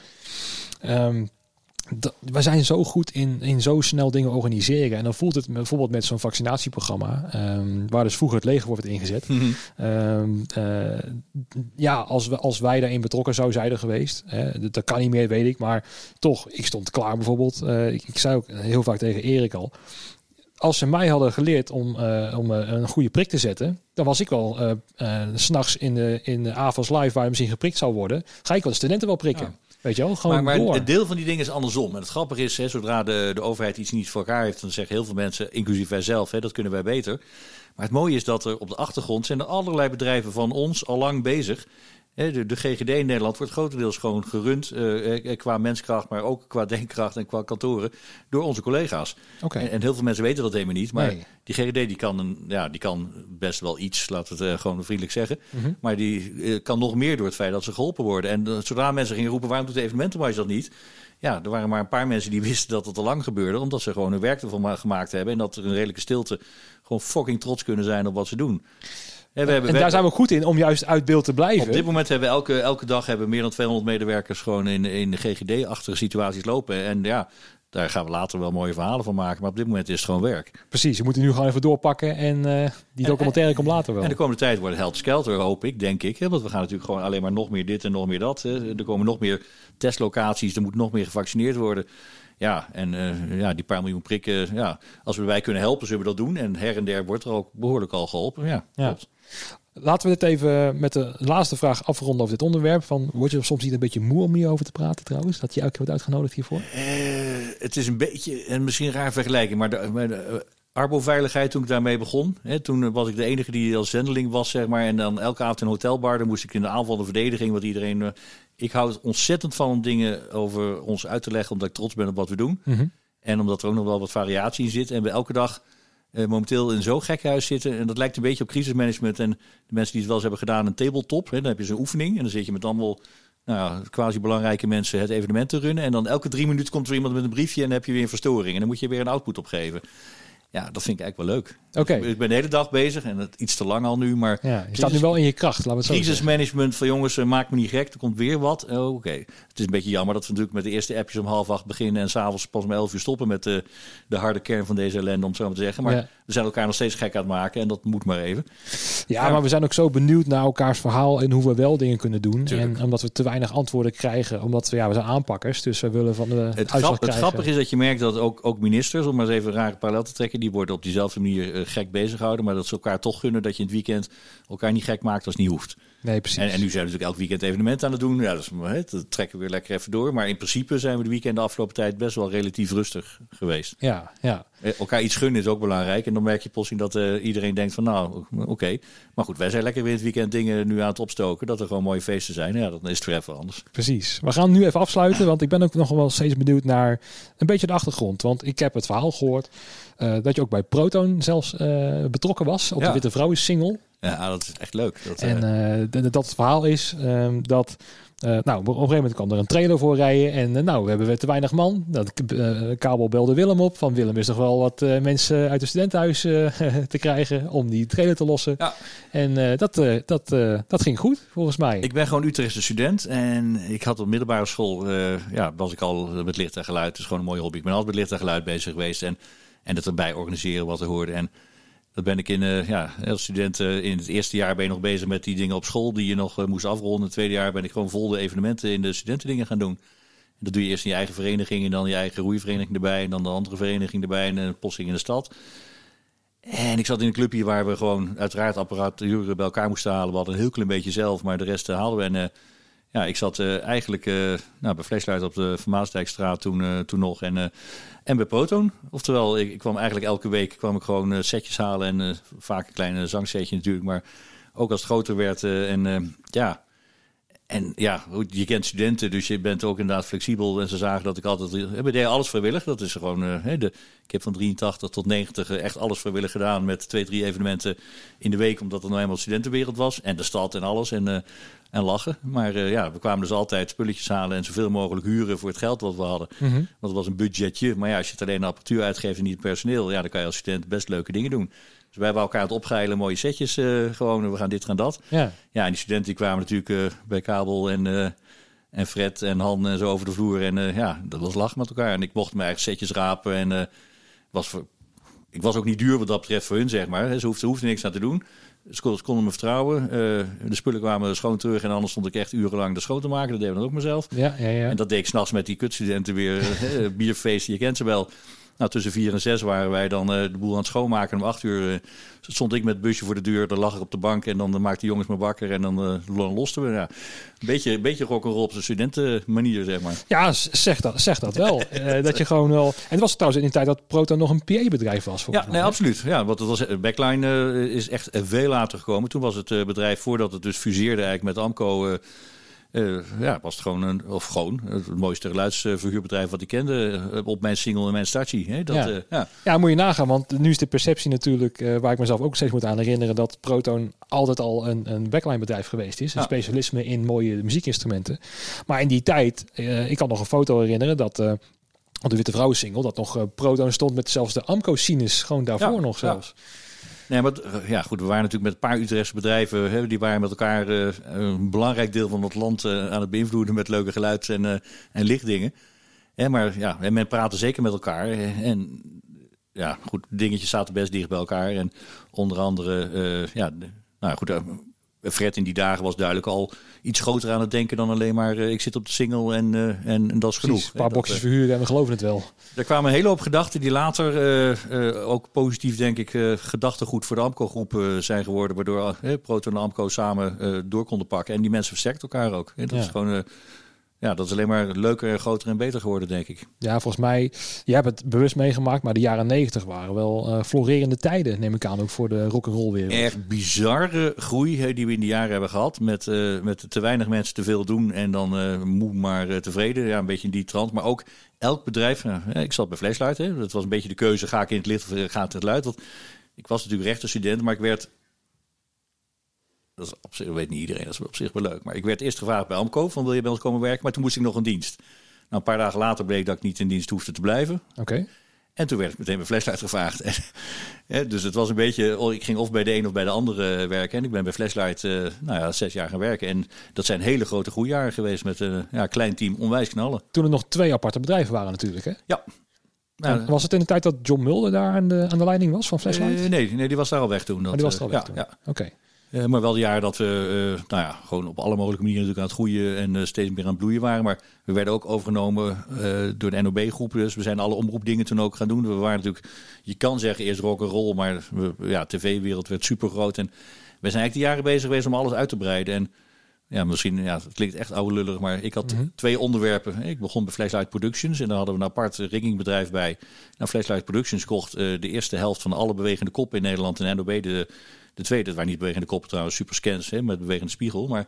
Um, we zijn zo goed in, in zo snel dingen organiseren. En dan voelt het bijvoorbeeld met zo'n vaccinatieprogramma, um, waar dus vroeger het leger wordt ingezet. Mm ja, als, we, als wij daarin betrokken zou zijn geweest, hè, dat kan niet meer, weet ik. Maar toch, ik stond klaar bijvoorbeeld. Uh, ik, ik, zei ook heel vaak tegen Erik al. Als ze mij hadden geleerd om, uh, om een goede prik te zetten, dan was ik wel uh, s'nachts in de, in de AVAS Live, waar misschien geprikt zou worden, ga ik wel de studenten wel prikken. Weet je wel, gewoon maar, maar het deel van die dingen is andersom. En het grappige is, hè, zodra de, de overheid iets niet voor elkaar heeft, dan zeggen heel veel mensen, inclusief wij zelf, hè, dat kunnen wij beter. Maar het mooie is dat er op de achtergrond zijn er allerlei bedrijven van ons al lang bezig de, de, GGD in Nederland wordt grotendeels gewoon gerund uh, qua menskracht, maar ook qua denkkracht en qua kantoren door onze collega's. Okay. En, en, heel veel mensen weten dat helemaal niet. Maar die GGD die kan, een, ja, die kan best wel iets, laten we het gewoon vriendelijk zeggen. Mhm. Maar die kan nog meer door het feit dat ze geholpen worden. En zodra mensen gingen roepen, waarom doet de evenementenmarge dat niet? Ja, er waren maar een paar mensen die wisten dat het al lang gebeurde. Omdat ze gewoon hun werk ervan gemaakt hebben. En dat er een redelijke stilte gewoon fucking trots kunnen zijn op wat ze doen. En, we daar zijn we goed in om juist uit beeld te blijven. Op dit moment hebben we elke, elke dag hebben meer dan 200 medewerkers gewoon in, in de GGD-achtige situaties lopen. En ja, daar gaan we later wel mooie verhalen van maken. Maar op dit moment is het gewoon werk. Precies, je moet nu gewoon even doorpakken. En uh, die documentaire komt later wel. En de komende tijd wordt het skelter, hoop ik, denk ik. Hè? Want we gaan natuurlijk gewoon alleen maar nog meer dit en nog meer dat. Hè? Er komen nog meer testlocaties, er moet nog meer gevaccineerd worden. Ja, en uh, ja, die paar miljoen prikken, ja, als we erbij kunnen helpen, zullen we dat doen. En her en der wordt er ook behoorlijk al geholpen. Ja, ja. Klopt. Laten we dit even met de laatste vraag afronden over dit onderwerp. Van, word je soms niet een beetje moe om hierover te praten trouwens? Dat je elke keer wordt uitgenodigd hiervoor? Uh, het is een beetje, en misschien een raar vergelijking, maar de, de uh, Arbo-veiligheid toen ik daarmee begon. Hè, toen was ik de enige die als zendeling was, zeg maar. En dan elke avond in een hotelbar, dan moest ik in de aanval de verdediging, wat iedereen... Uh, ik hou het ontzettend van om dingen over ons uit te leggen, omdat ik trots ben op wat we doen. Mm -hmm. En omdat er ook nog wel wat variatie in zit. En we elke dag uh, momenteel in zo'n gekhuis zitten. En dat lijkt een beetje op crisismanagement. En de mensen die het wel eens hebben gedaan, een tabletop. Hè, dan heb je zo'n oefening. En dan zit je met allemaal nou, quasi belangrijke mensen het evenement te runnen. En dan elke drie minuten komt er iemand met een briefje en dan heb je weer een verstoring. En dan moet je weer een output opgeven. Ja, dat vind ik eigenlijk wel leuk. Oké. Ik ben de hele dag bezig en het iets te lang al nu, maar... Ja, je staat nu wel in je kracht, laten we het Crisismanagement van jongens, uh, maak me niet gek, er komt weer wat. Oh, Oké. Het is een beetje jammer dat we natuurlijk met de eerste appjes om half acht beginnen... en s'avonds pas om elf uur stoppen met de, de harde kern van deze ellende, om het zo maar te zeggen. Maar we zijn elkaar nog steeds gek aan het maken en dat moet maar even. Ja, maar we zijn ook zo benieuwd naar elkaars verhaal en hoe we wel dingen kunnen doen. En omdat we te weinig antwoorden krijgen, omdat we, ja, we zijn aanpakkers, dus we willen van de het, grap, het grappige is dat je merkt dat ook, ook ministers, om maar eens even een rare parallel te trekken, die worden op diezelfde manier uh, gek bezig houden, maar dat ze elkaar toch gunnen dat je in het weekend elkaar niet gek maakt als het niet hoeft. Nee, precies. En, en nu zijn we natuurlijk elk weekend evenementen aan het doen. Ja, dat, is, dat trekken we weer lekker even door. Maar in principe zijn we de weekend de afgelopen tijd best wel relatief rustig geweest. Ja, ja. Eh, elkaar iets gunnen is ook belangrijk. En dan merk je plotseling dat uh, iedereen denkt van nou, oké. Maar goed, wij zijn lekker weer het weekend dingen nu aan het opstoken. Dat er gewoon mooie feesten zijn. Ja, dan is het weer even anders. Precies. We gaan nu even afsluiten. Want ik ben ook nog wel steeds benieuwd naar een beetje de achtergrond. Want ik heb het verhaal gehoord uh, dat je ook bij Proton zelfs betrokken was. Op de Witte Vrouw is single. Ja, dat is echt leuk. Dat, en dat het verhaal is um, dat nou, op een gegeven moment kwam er een trailer voor rijden. En nou, we hebben te weinig man. Dat, Kabel belde Willem op. Van Willem is toch wel wat mensen uit het studentenhuis te krijgen om die trailer te lossen. Ja. En dat, dat, dat ging goed, volgens mij. Ik ben gewoon Utrechtse student. En ik had op middelbare school, ja, was ik al met licht en geluid. Het is gewoon een mooie hobby. Ik ben altijd met licht en geluid bezig geweest. En, en het erbij organiseren wat er hoorde. En dat ben ik in, uh, ja, als student uh, in het eerste jaar ben je nog bezig met die dingen op school die je nog uh, moest afronden. In het tweede jaar ben ik gewoon vol de evenementen in de studentendingen gaan doen. En dat doe je eerst in je eigen vereniging en dan je eigen roeivereniging erbij en dan de andere vereniging erbij en een posting in de stad. En ik zat in een clubje waar we gewoon uiteraard apparatuur bij elkaar moesten halen. We hadden een heel klein beetje zelf, maar de rest haalden we. En ja, ik zat eigenlijk nou, bij Flesluit op de Vermaasdijkstraat toen, toen nog. En en bij Proton. Oftewel, ik, ik, kwam eigenlijk elke week kwam ik gewoon setjes halen. En vaak een klein zangsetje natuurlijk. Maar ook als het groter werd. En ja, en ja, je kent studenten, dus je bent ook inderdaad flexibel. En ze zagen dat ik altijd. We deden alles vrijwillig. Dat is gewoon. Uh, de, ik heb van 83 tot 90 echt alles vrijwillig gedaan. Met twee, drie evenementen in de week. Omdat er nou eenmaal studentenwereld was. En de stad en alles. En, uh, en lachen. Maar uh, ja, we kwamen dus altijd spulletjes halen. En zoveel mogelijk huren voor het geld wat we hadden. Mm Want het was een budgetje. Maar ja, als je het alleen apparatuur uitgeeft en niet het personeel. Ja, dan kan je als student best leuke dingen doen. Dus wij waren elkaar het opgeilen, mooie setjes gewoon. We gaan dit, gaan dat. Ja, ja en die studenten die kwamen natuurlijk bij Kabel en en Fred en Han en zo over de vloer. En uh, ja, dat was lachen met elkaar. En ik mocht mijn eigen setjes rapen. En uh, was voor, ik was ook niet duur wat dat betreft voor hun, zeg maar. Ze hoefden, hoefde niks aan te doen. Ze konden me vertrouwen. Uh, de spullen kwamen schoon terug. En anders stond ik echt urenlang de schoon te maken. Dat deed ik dan ook mezelf. Ja, ja, ja. En dat deed ik s'nachts met die kutstudenten weer. bierfeesten, je kent ze wel. Nou, tussen vier en zes waren wij dan uh, de boel aan het schoonmaken. En om acht uur uh, stond ik met het busje voor de deur. Dan lag ik op de bank en dan maakte de jongens me wakker. En dan uh, losten we. Ja. Een beetje, een beetje rock'n'roll op zijn studentenmanier, zeg maar. Ja, zeg dat, zeg dat wel. dat je gewoon wel... En het was trouwens in de tijd dat Proton nog een PA-bedrijf was. Ja, nee, absoluut. Ja, want het was, Backline is echt veel later gekomen. Toen was het bedrijf, voordat het dus fuseerde eigenlijk met Amco... Uh, ja, was het gewoon een, of gewoon het mooiste geluidsverhuurbedrijf wat ik kende uh, op mijn single en mijn startje. Hè? Dat, ja. Uh, ja. ja. moet je nagaan, want nu is de perceptie natuurlijk, waar ik mezelf ook steeds moet aan herinneren, dat Proton altijd al een, een backline bedrijf geweest is. Een specialisme in mooie muziekinstrumenten. Maar in die tijd, ik kan nog een foto herinneren dat op de Witte Vrouwen single, dat nog Proton stond met zelfs de Amco Sinus, gewoon daarvoor nog zelfs. Nee, maar eh, ja, goed, we waren natuurlijk met een paar Utrechtse bedrijven. Hè, die waren met elkaar uh, een belangrijk deel van het land uh, aan het beïnvloeden met leuke geluid en, en lichtdingen. Maar ja, en men praatte zeker met elkaar. En ja, goed, dingetjes zaten best dicht bij elkaar. En onder andere, ja, nou goed, Fred in die dagen was duidelijk al iets groter aan het denken dan alleen maar uh, ik zit op de single en, uh, en, en, dat is genoeg. Een paar boxjes uh, verhuren en we geloven het wel. Er kwamen een hele hoop gedachten die later ook positief denk ik gedachtegoed voor de Amco groep zijn geworden. Waardoor Proton en Amco samen door konden pakken. En die mensen versterkt elkaar ook. dat ja. is gewoon ja, dat is alleen maar leuker, groter en beter geworden, denk ik. Ja, volgens mij, je hebt het bewust meegemaakt, maar de jaren negentig waren wel uh, florerende tijden, neem ik aan, ook voor de rock'n'roll wereld. Echt bizarre groei die we in die jaren hebben gehad. Met, uh, met te weinig mensen te veel doen en dan uh, moe maar tevreden. Ja, een beetje in die trant. Maar ook elk bedrijf, ik zat bij Flashlight, hè, dat was een beetje de keuze, ga ik in het licht of ga het luid? Want ik was natuurlijk rechterstudent, maar ik werd dat is op zich, weet niet iedereen, dat is op zich wel leuk. Maar ik werd eerst gevraagd bij Amco van wil je bij ons komen werken? Maar toen moest ik nog een dienst. Nou, een paar dagen later bleek dat ik niet in dienst hoefde te blijven. Oké. En toen werd ik meteen mijn Flashlight gevraagd. En, dus het was een beetje, oh, ik ging of bij de een of bij de andere werken. En ik ben bij Flashlight uh, nou ja, zes jaar gaan werken. En dat zijn hele grote groeijaren geweest met een ja, klein team, onwijs knallen. Toen er nog twee aparte bedrijven waren natuurlijk, hè? Ja. Nou, was het in de tijd dat John Mulder daar aan de, aan de leiding was van Flashlight? Uh, nee, nee, die was daar al weg toen. Dat, oh, die was er al weg toen? Ja. Oké. Uh, maar wel de jaren dat we uh, nou ja, gewoon op alle mogelijke manieren natuurlijk aan het groeien en uh, steeds meer aan het bloeien waren. Maar we werden ook overgenomen door de NOB-groep. Dus we zijn alle omroepdingen toen ook gaan doen. We waren natuurlijk, je kan zeggen eerst rock and roll, maar we, ja, tv-wereld werd super groot. En we zijn eigenlijk de jaren bezig geweest om alles uit te breiden. En ja, misschien, ja, het klinkt echt oude lullig, maar ik had mm -hmm. twee onderwerpen. Ik begon bij Flashlight Productions en daar hadden we een apart ringingbedrijf bij. Nou, Flashlight Productions kocht de eerste helft van alle bewegende koppen in Nederland en NOB de de tweede, dat waren niet bewegende koppen trouwens, superscans hè, met bewegende spiegel. Maar,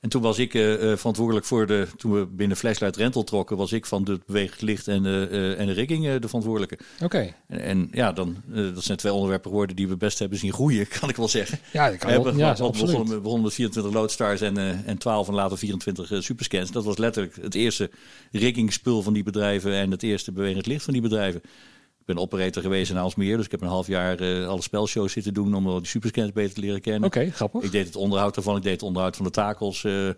en toen was ik uh, verantwoordelijk voor de, toen we binnen Flashlight Rental trokken, was ik van het bewegend licht en, uh, en de rigging de verantwoordelijke. Oké. En, en, ja, dan, dat zijn twee onderwerpen geworden die we best hebben zien groeien, kan ik wel zeggen. Ja, dat kan we hebben, ja, begonnen, we begonnen met 24 Loadstars en, en 12 en later 24 superscans. Dat was letterlijk het eerste riggingspul van die bedrijven en het eerste bewegend licht van die bedrijven. Ik ben operator geweest in Aalsmeer, dus ik heb een half jaar uh, alle spelshows zitten doen om die superscans beter te leren kennen. Oké, okay, grappig. Ik deed het onderhoud ervan, ik deed het onderhoud van de takels. Uh,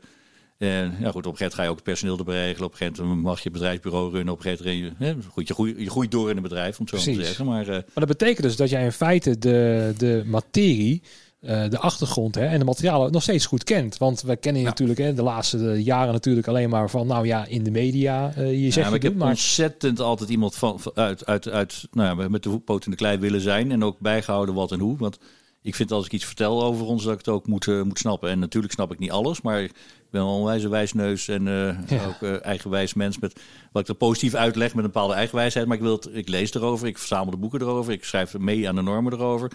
en ja, goed, op een gegeven moment ga je ook het personeel erbij regelen. Op een gegeven moment mag je bedrijfsbureau runnen. Op een gegeven moment, hè, goed, je, groeit, je groeit door in een bedrijf, om het zo te zeggen. Maar, uh, maar dat betekent dus dat jij in feite de, de materie uh, de achtergrond hè, en de materialen nog steeds goed kent. Want we kennen je ja. natuurlijk hè, de laatste jaren natuurlijk alleen maar van, nou ja, in de media. Uh, je zegt ja, maar ik heb maar... ontzettend altijd iemand van, uit, uit, uit, nou ja, met de poot in de klei willen zijn. En ook bijgehouden wat en hoe. Want ik vind als ik iets vertel over ons, dat ik het ook moet, uh, moet snappen. En natuurlijk snap ik niet alles, maar ik ben wel een onwijze wijsneus en ja. ook eigenwijs mens. Met, wat ik er positief uitleg met een bepaalde eigenwijsheid. Maar ik, wil het, ik lees erover, ik verzamel de boeken erover, ik schrijf mee aan de normen erover.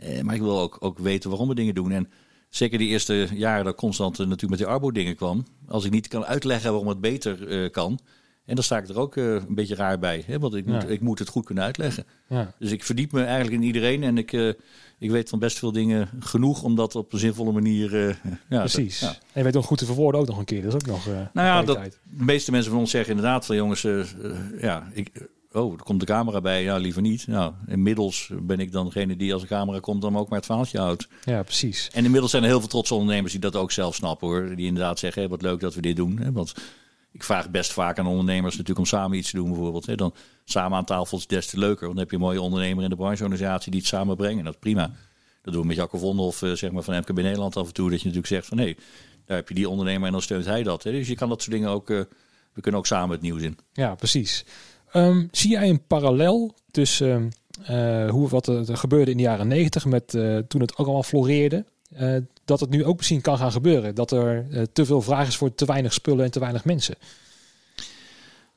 Eh, maar ik wil ook, ook weten waarom we dingen doen. En zeker die eerste jaren dat constant uh, natuurlijk met die Arbo-dingen kwam. Als ik niet kan uitleggen waarom het beter uh, kan. En dan sta ik er ook een beetje raar bij. Hè? Want ik, ja. moet, ik moet het goed kunnen uitleggen. Ja. Dus ik verdiep me eigenlijk in iedereen. En ik, ik weet van best veel dingen genoeg om dat op een zinvolle manier... ja, Precies. Te, ja. En je weet ook goed te verwoorden ook nog een keer. Dat is ook nog Nou ja, dat, de meeste mensen van ons zeggen inderdaad van jongens... ja, ik oh, er komt de camera bij. Ja, liever niet. Nou, inmiddels ben ik dan degene die als de camera komt dan ook maar het verhaaltje houdt. Ja, precies. En inmiddels zijn er heel veel trotse ondernemers die dat ook zelf snappen hoor. Die inderdaad zeggen, hey, wat leuk dat we dit doen. Hè? Want ik vraag best vaak aan ondernemers natuurlijk om samen iets te doen bijvoorbeeld. Hè? Dan samen aan tafel is des te leuker. Want dan heb je een mooie ondernemer in de brancheorganisatie die het samen brengen. Dat is prima. Dat doen we met Jacco Vondelhoff uh, zeg maar, van MKB Nederland af en toe. Dat je natuurlijk zegt van hé, hey, daar heb je die ondernemer en dan steunt hij dat. Hè? Dus je kan dat soort dingen ook, uh, we kunnen ook samen het nieuws in. Ja, precies. Um, zie jij een parallel tussen uh, hoe, wat er, gebeurde in de jaren negentig met toen het ook allemaal floreerde? dat het nu ook misschien kan gaan gebeuren. Dat er te veel vraag is voor te weinig spullen en te weinig mensen.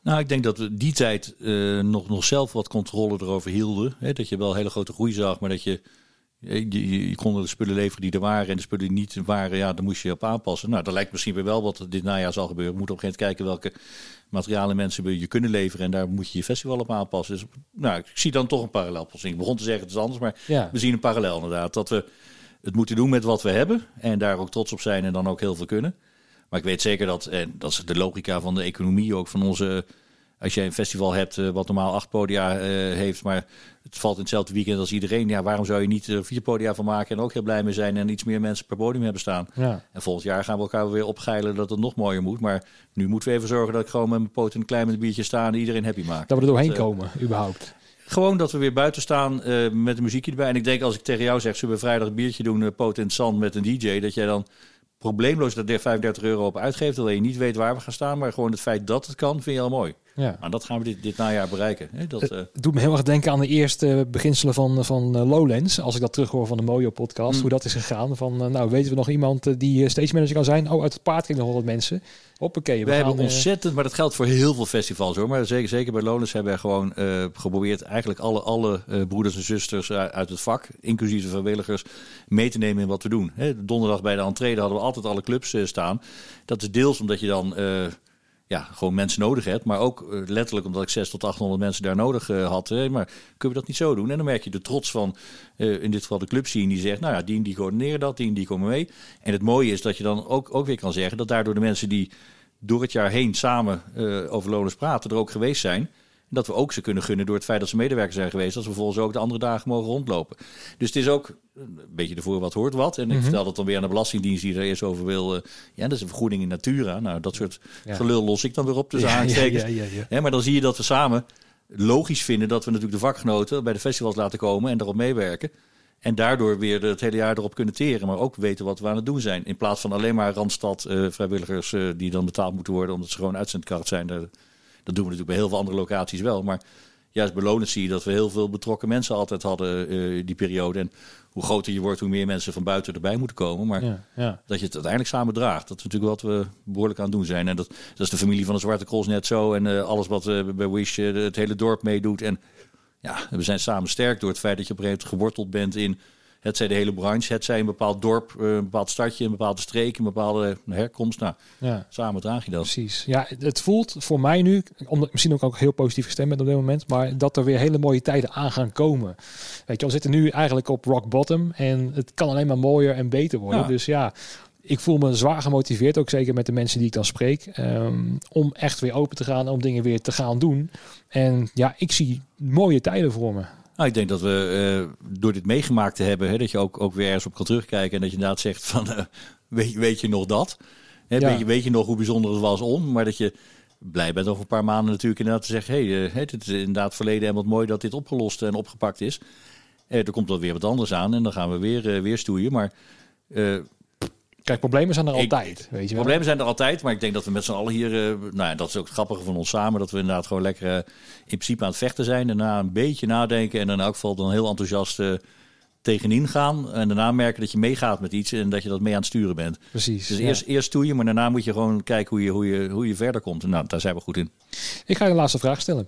Nou, ik denk dat we die tijd nog, nog zelf wat controle erover hielden. Hè? Dat je wel hele grote groei zag, maar dat je je, je, je, kon de spullen leveren die er waren en de spullen die niet waren, ja, daar moest je op aanpassen. Nou, dat lijkt misschien weer wel wat dit najaar zal gebeuren. We moeten op een gegeven moment kijken welke materialen mensen je kunnen leveren en daar moet je je festival op aanpassen. Dus nou, ik zie dan toch een parallel. Ik begon te zeggen het is anders, maar ja. we zien een parallel inderdaad. Dat we het moeten doen met wat we hebben en daar ook trots op zijn en dan ook heel veel kunnen. Maar ik weet zeker dat, en dat is de logica van de economie ook van onze als je een festival hebt uh, wat normaal acht podia uh, heeft, maar het valt in hetzelfde weekend als iedereen. Ja, waarom zou je niet er vier podia van maken en ook heel blij mee zijn en iets meer mensen per podium hebben staan? Ja. En volgend jaar gaan we elkaar weer opgeilen dat het nog mooier moet. Maar nu moeten we even zorgen dat ik gewoon met mijn poot een klein met een biertje sta en iedereen happy maakt. Dat we er doorheen dat, komen, überhaupt. Gewoon dat we weer buiten staan uh, met een muziekje erbij. En ik denk als ik tegen jou zeg, zullen we vrijdag een biertje doen, uh, poot in het zand met een DJ, dat jij dan probleemloos dat er 35 euro op uitgeeft. Alleen je niet weet waar we gaan staan, maar gewoon het feit dat het kan, vind je al mooi. Ja. Maar dat gaan we dit, dit najaar bereiken. Hè? Dat, uh... Het doet me heel erg denken aan de eerste beginselen van, van uh, Lowlands. Als ik dat terughoor van de Mojo podcast, mm. hoe dat is gegaan. Van, nou, weten we nog iemand die stage manager kan zijn? Oh, uit het paard nog 100 mensen. Hoppakee. We, we hebben ontzettend, maar dat geldt voor heel veel festivals hoor. Maar zeker, zeker bij Lowlands hebben we gewoon geprobeerd eigenlijk alle, alle broeders en zusters uit het vak, inclusief de vrijwilligers, mee te nemen in wat we doen. Hè? Donderdag bij de entree hadden we altijd alle clubs staan. Dat is deels omdat je dan ja, gewoon mensen nodig hebt. Maar ook uh, letterlijk omdat ik 600 tot 800 mensen daar nodig uh, had. Maar kunnen we dat niet zo doen? En dan merk je de trots van, uh, in dit geval de club zien die zegt, nou ja, die die coördineren dat, die die komen mee. En het mooie is dat je dan ook, ook weer kan zeggen dat daardoor de mensen die door het jaar heen samen over loners praten, er ook geweest zijn dat we ook ze kunnen gunnen door het feit dat ze medewerker zijn geweest. Dat ze vervolgens ook de andere dagen mogen rondlopen. Dus het is ook een beetje ervoor wat hoort wat. En ik mhm. vertel dat dan weer aan de Belastingdienst die er eerst over wil. Uh, ja, dat is een vergoeding in Natura. Nou, dat soort gelul los ik dan weer op tussen ja, aanstekens. Ja, ja, maar dan zie je dat we samen logisch vinden dat we natuurlijk de vakgenoten bij de festivals laten komen en daarop meewerken. En daardoor weer het hele jaar erop kunnen teren. Maar ook weten wat we aan het doen zijn. In plaats van alleen maar Randstad uh, vrijwilligers uh, die dan betaald moeten worden omdat ze gewoon uitzendkracht zijn. Daar, dat doen we natuurlijk bij heel veel andere locaties wel. Maar juist belonend zie je dat we heel veel betrokken mensen altijd hadden uh, die periode. En hoe groter je wordt, hoe meer mensen van buiten erbij moeten komen. Maar ja, ja. dat je het uiteindelijk samen draagt, dat is natuurlijk wat we behoorlijk aan het doen zijn. En dat, dat is de familie van de Zwarte Cross net zo. En uh, alles wat uh, bij Wish het hele dorp meedoet. En ja, we zijn samen sterk door het feit dat je op een gegeven moment geworteld bent in het zij de hele branche, het zij een bepaald dorp, eh, een bepaald stadje, een bepaalde streek, een bepaalde herkomst. Nou, ja. samen draag je dat. Precies. Ja, het voelt voor mij nu, omdat misschien ook, ook heel positief gestemd ben op dit moment, maar dat er weer hele mooie tijden aan gaan komen. Weet je, we zitten nu eigenlijk op rock bottom en het kan alleen maar mooier en beter worden. Dus ja, ik voel me zwaar gemotiveerd, ook zeker met de mensen die ik dan spreek, um, om echt weer open te gaan, om dingen weer te gaan doen. En ja, ik zie mooie tijden voor me. Nou, ik denk dat we uh, door dit meegemaakt te hebben, hè, dat je ook, ook weer eens op kan terugkijken en dat je inderdaad zegt van, uh, weet, weet je nog dat? Hè, weet, je, weet je nog hoe bijzonder het was om? Maar dat je blij bent over een paar maanden natuurlijk inderdaad te zeggen, hé, hey, het is inderdaad verleden en wat mooi dat dit opgelost en opgepakt is. er komt dan weer wat anders aan en dan gaan we weer, weer stoeien. Maar Kijk, problemen zijn er altijd. Weet je problemen zijn er altijd, maar ik denk dat we met z'n allen hier, uh, nou ja, dat is ook het grappige van ons samen, dat we inderdaad gewoon lekker uh, in principe aan het vechten zijn. Daarna een beetje nadenken en in elk geval dan heel enthousiast uh, tegenin gaan. En daarna merken dat je meegaat met iets en dat je dat mee aan het sturen bent. Precies. Dus eerst, eerst doe je, maar daarna moet je gewoon kijken hoe je, hoe je, hoe je verder komt. En nou, daar zijn we goed in. Ik ga je een laatste vraag stellen.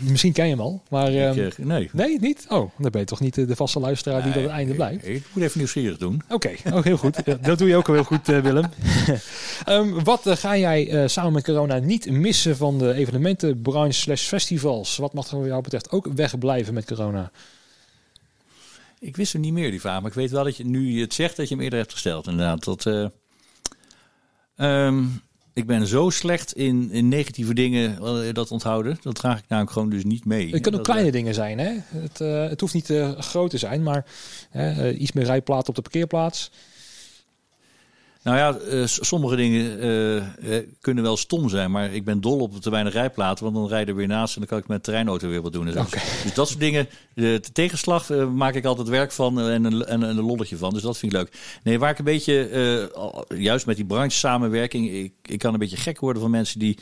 Misschien ken je hem al, maar... Ik, ehm, nee. Nee, niet? Oh, dan ben je toch niet de vaste luisteraar die tot het einde blijft? Ik moet even nieuwsgierig doen. Oké, okay. oh, heel goed. dat doe je ook heel goed, uh, Willem. um, wat uh, ga jij samen met corona niet missen van de evenementenbranche slash festivals? Wat mag er jou betreft ook wegblijven met corona? Ik wist er niet meer, die vraag. Maar ik weet wel dat je nu je het zegt, dat je hem eerder hebt gesteld. Inderdaad, dat... Um, ik ben zo slecht in, in negatieve dingen uh, dat onthouden. Dat draag ik namelijk gewoon dus niet mee. Het kunnen ook kleine dingen zijn. Hè? Het, uh, het hoeft niet uh, groot te zijn, maar iets meer rijplaat op de parkeerplaats. Nou ja, uh, sommige dingen uh, kunnen wel stom zijn, maar ik ben dol op te weinig rijplaten, want dan rijden we weer naast en dan kan ik met de treinauto weer wat doen. Dus, okay. dus dat soort dingen, de, de tegenslag uh, maak ik altijd werk van en een, en, een lolletje van. Dus dat vind ik leuk. Nee, waar ik een beetje, juist met die branche samenwerking, ik, ik kan een beetje gek worden van mensen die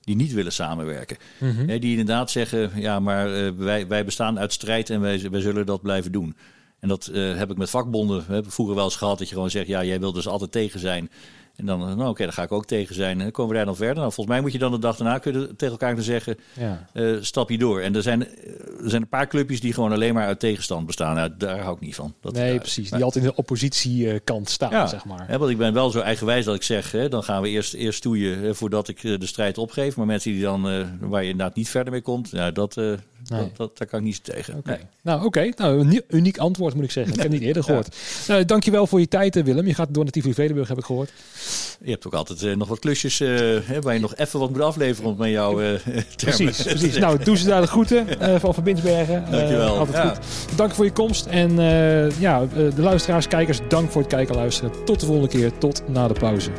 die niet willen samenwerken. Mm -hmm. die inderdaad zeggen, ja, maar wij, wij bestaan uit strijd en wij, wij zullen dat blijven doen. En dat uh, heb ik met vakbonden heb vroeger wel eens gehad. Dat je gewoon zegt, ja, jij wil dus altijd tegen zijn. En dan, nou oké, okay, dan ga ik ook tegen zijn. En dan komen we daar dan verder. Nou, volgens mij moet je dan de dag daarna kunnen tegen elkaar kunnen zeggen, ja. uh, stap je door. En er zijn, er zijn een paar clubjes die gewoon alleen maar uit tegenstand bestaan. Nou, daar hou ik niet van. Dat, nee, precies. Die altijd in de oppositiekant staan, ja, zeg maar. Hè, want ik ben wel zo eigenwijs dat ik zeg, hè, dan gaan we eerst, eerst stoeien voordat ik de strijd opgeef. Maar mensen die dan, waar je inderdaad niet verder mee komt, ja, dat, Nee. Dat, dat, daar kan ik niet tegen. Okay. Nee. Nou, oké. Okay. Nou, een uniek antwoord moet ik zeggen. Ik heb het niet eerder gehoord. Ja. Nou, dankjewel voor je tijd, Willem. Je gaat door naar Tivoli Vredenburg, heb ik gehoord. Je hebt ook altijd uh, nog wat klusjes uh, hè, waar je nog even wat moet afleveren met jouw uh, Precies, precies. Nou, doe ze daar de groeten van Van Binsbergen. Dankjewel. altijd ja. goed. Dank voor je komst. En ja, de luisteraars, kijkers, dank voor het kijken en luisteren. Tot de volgende keer. Tot na de pauze.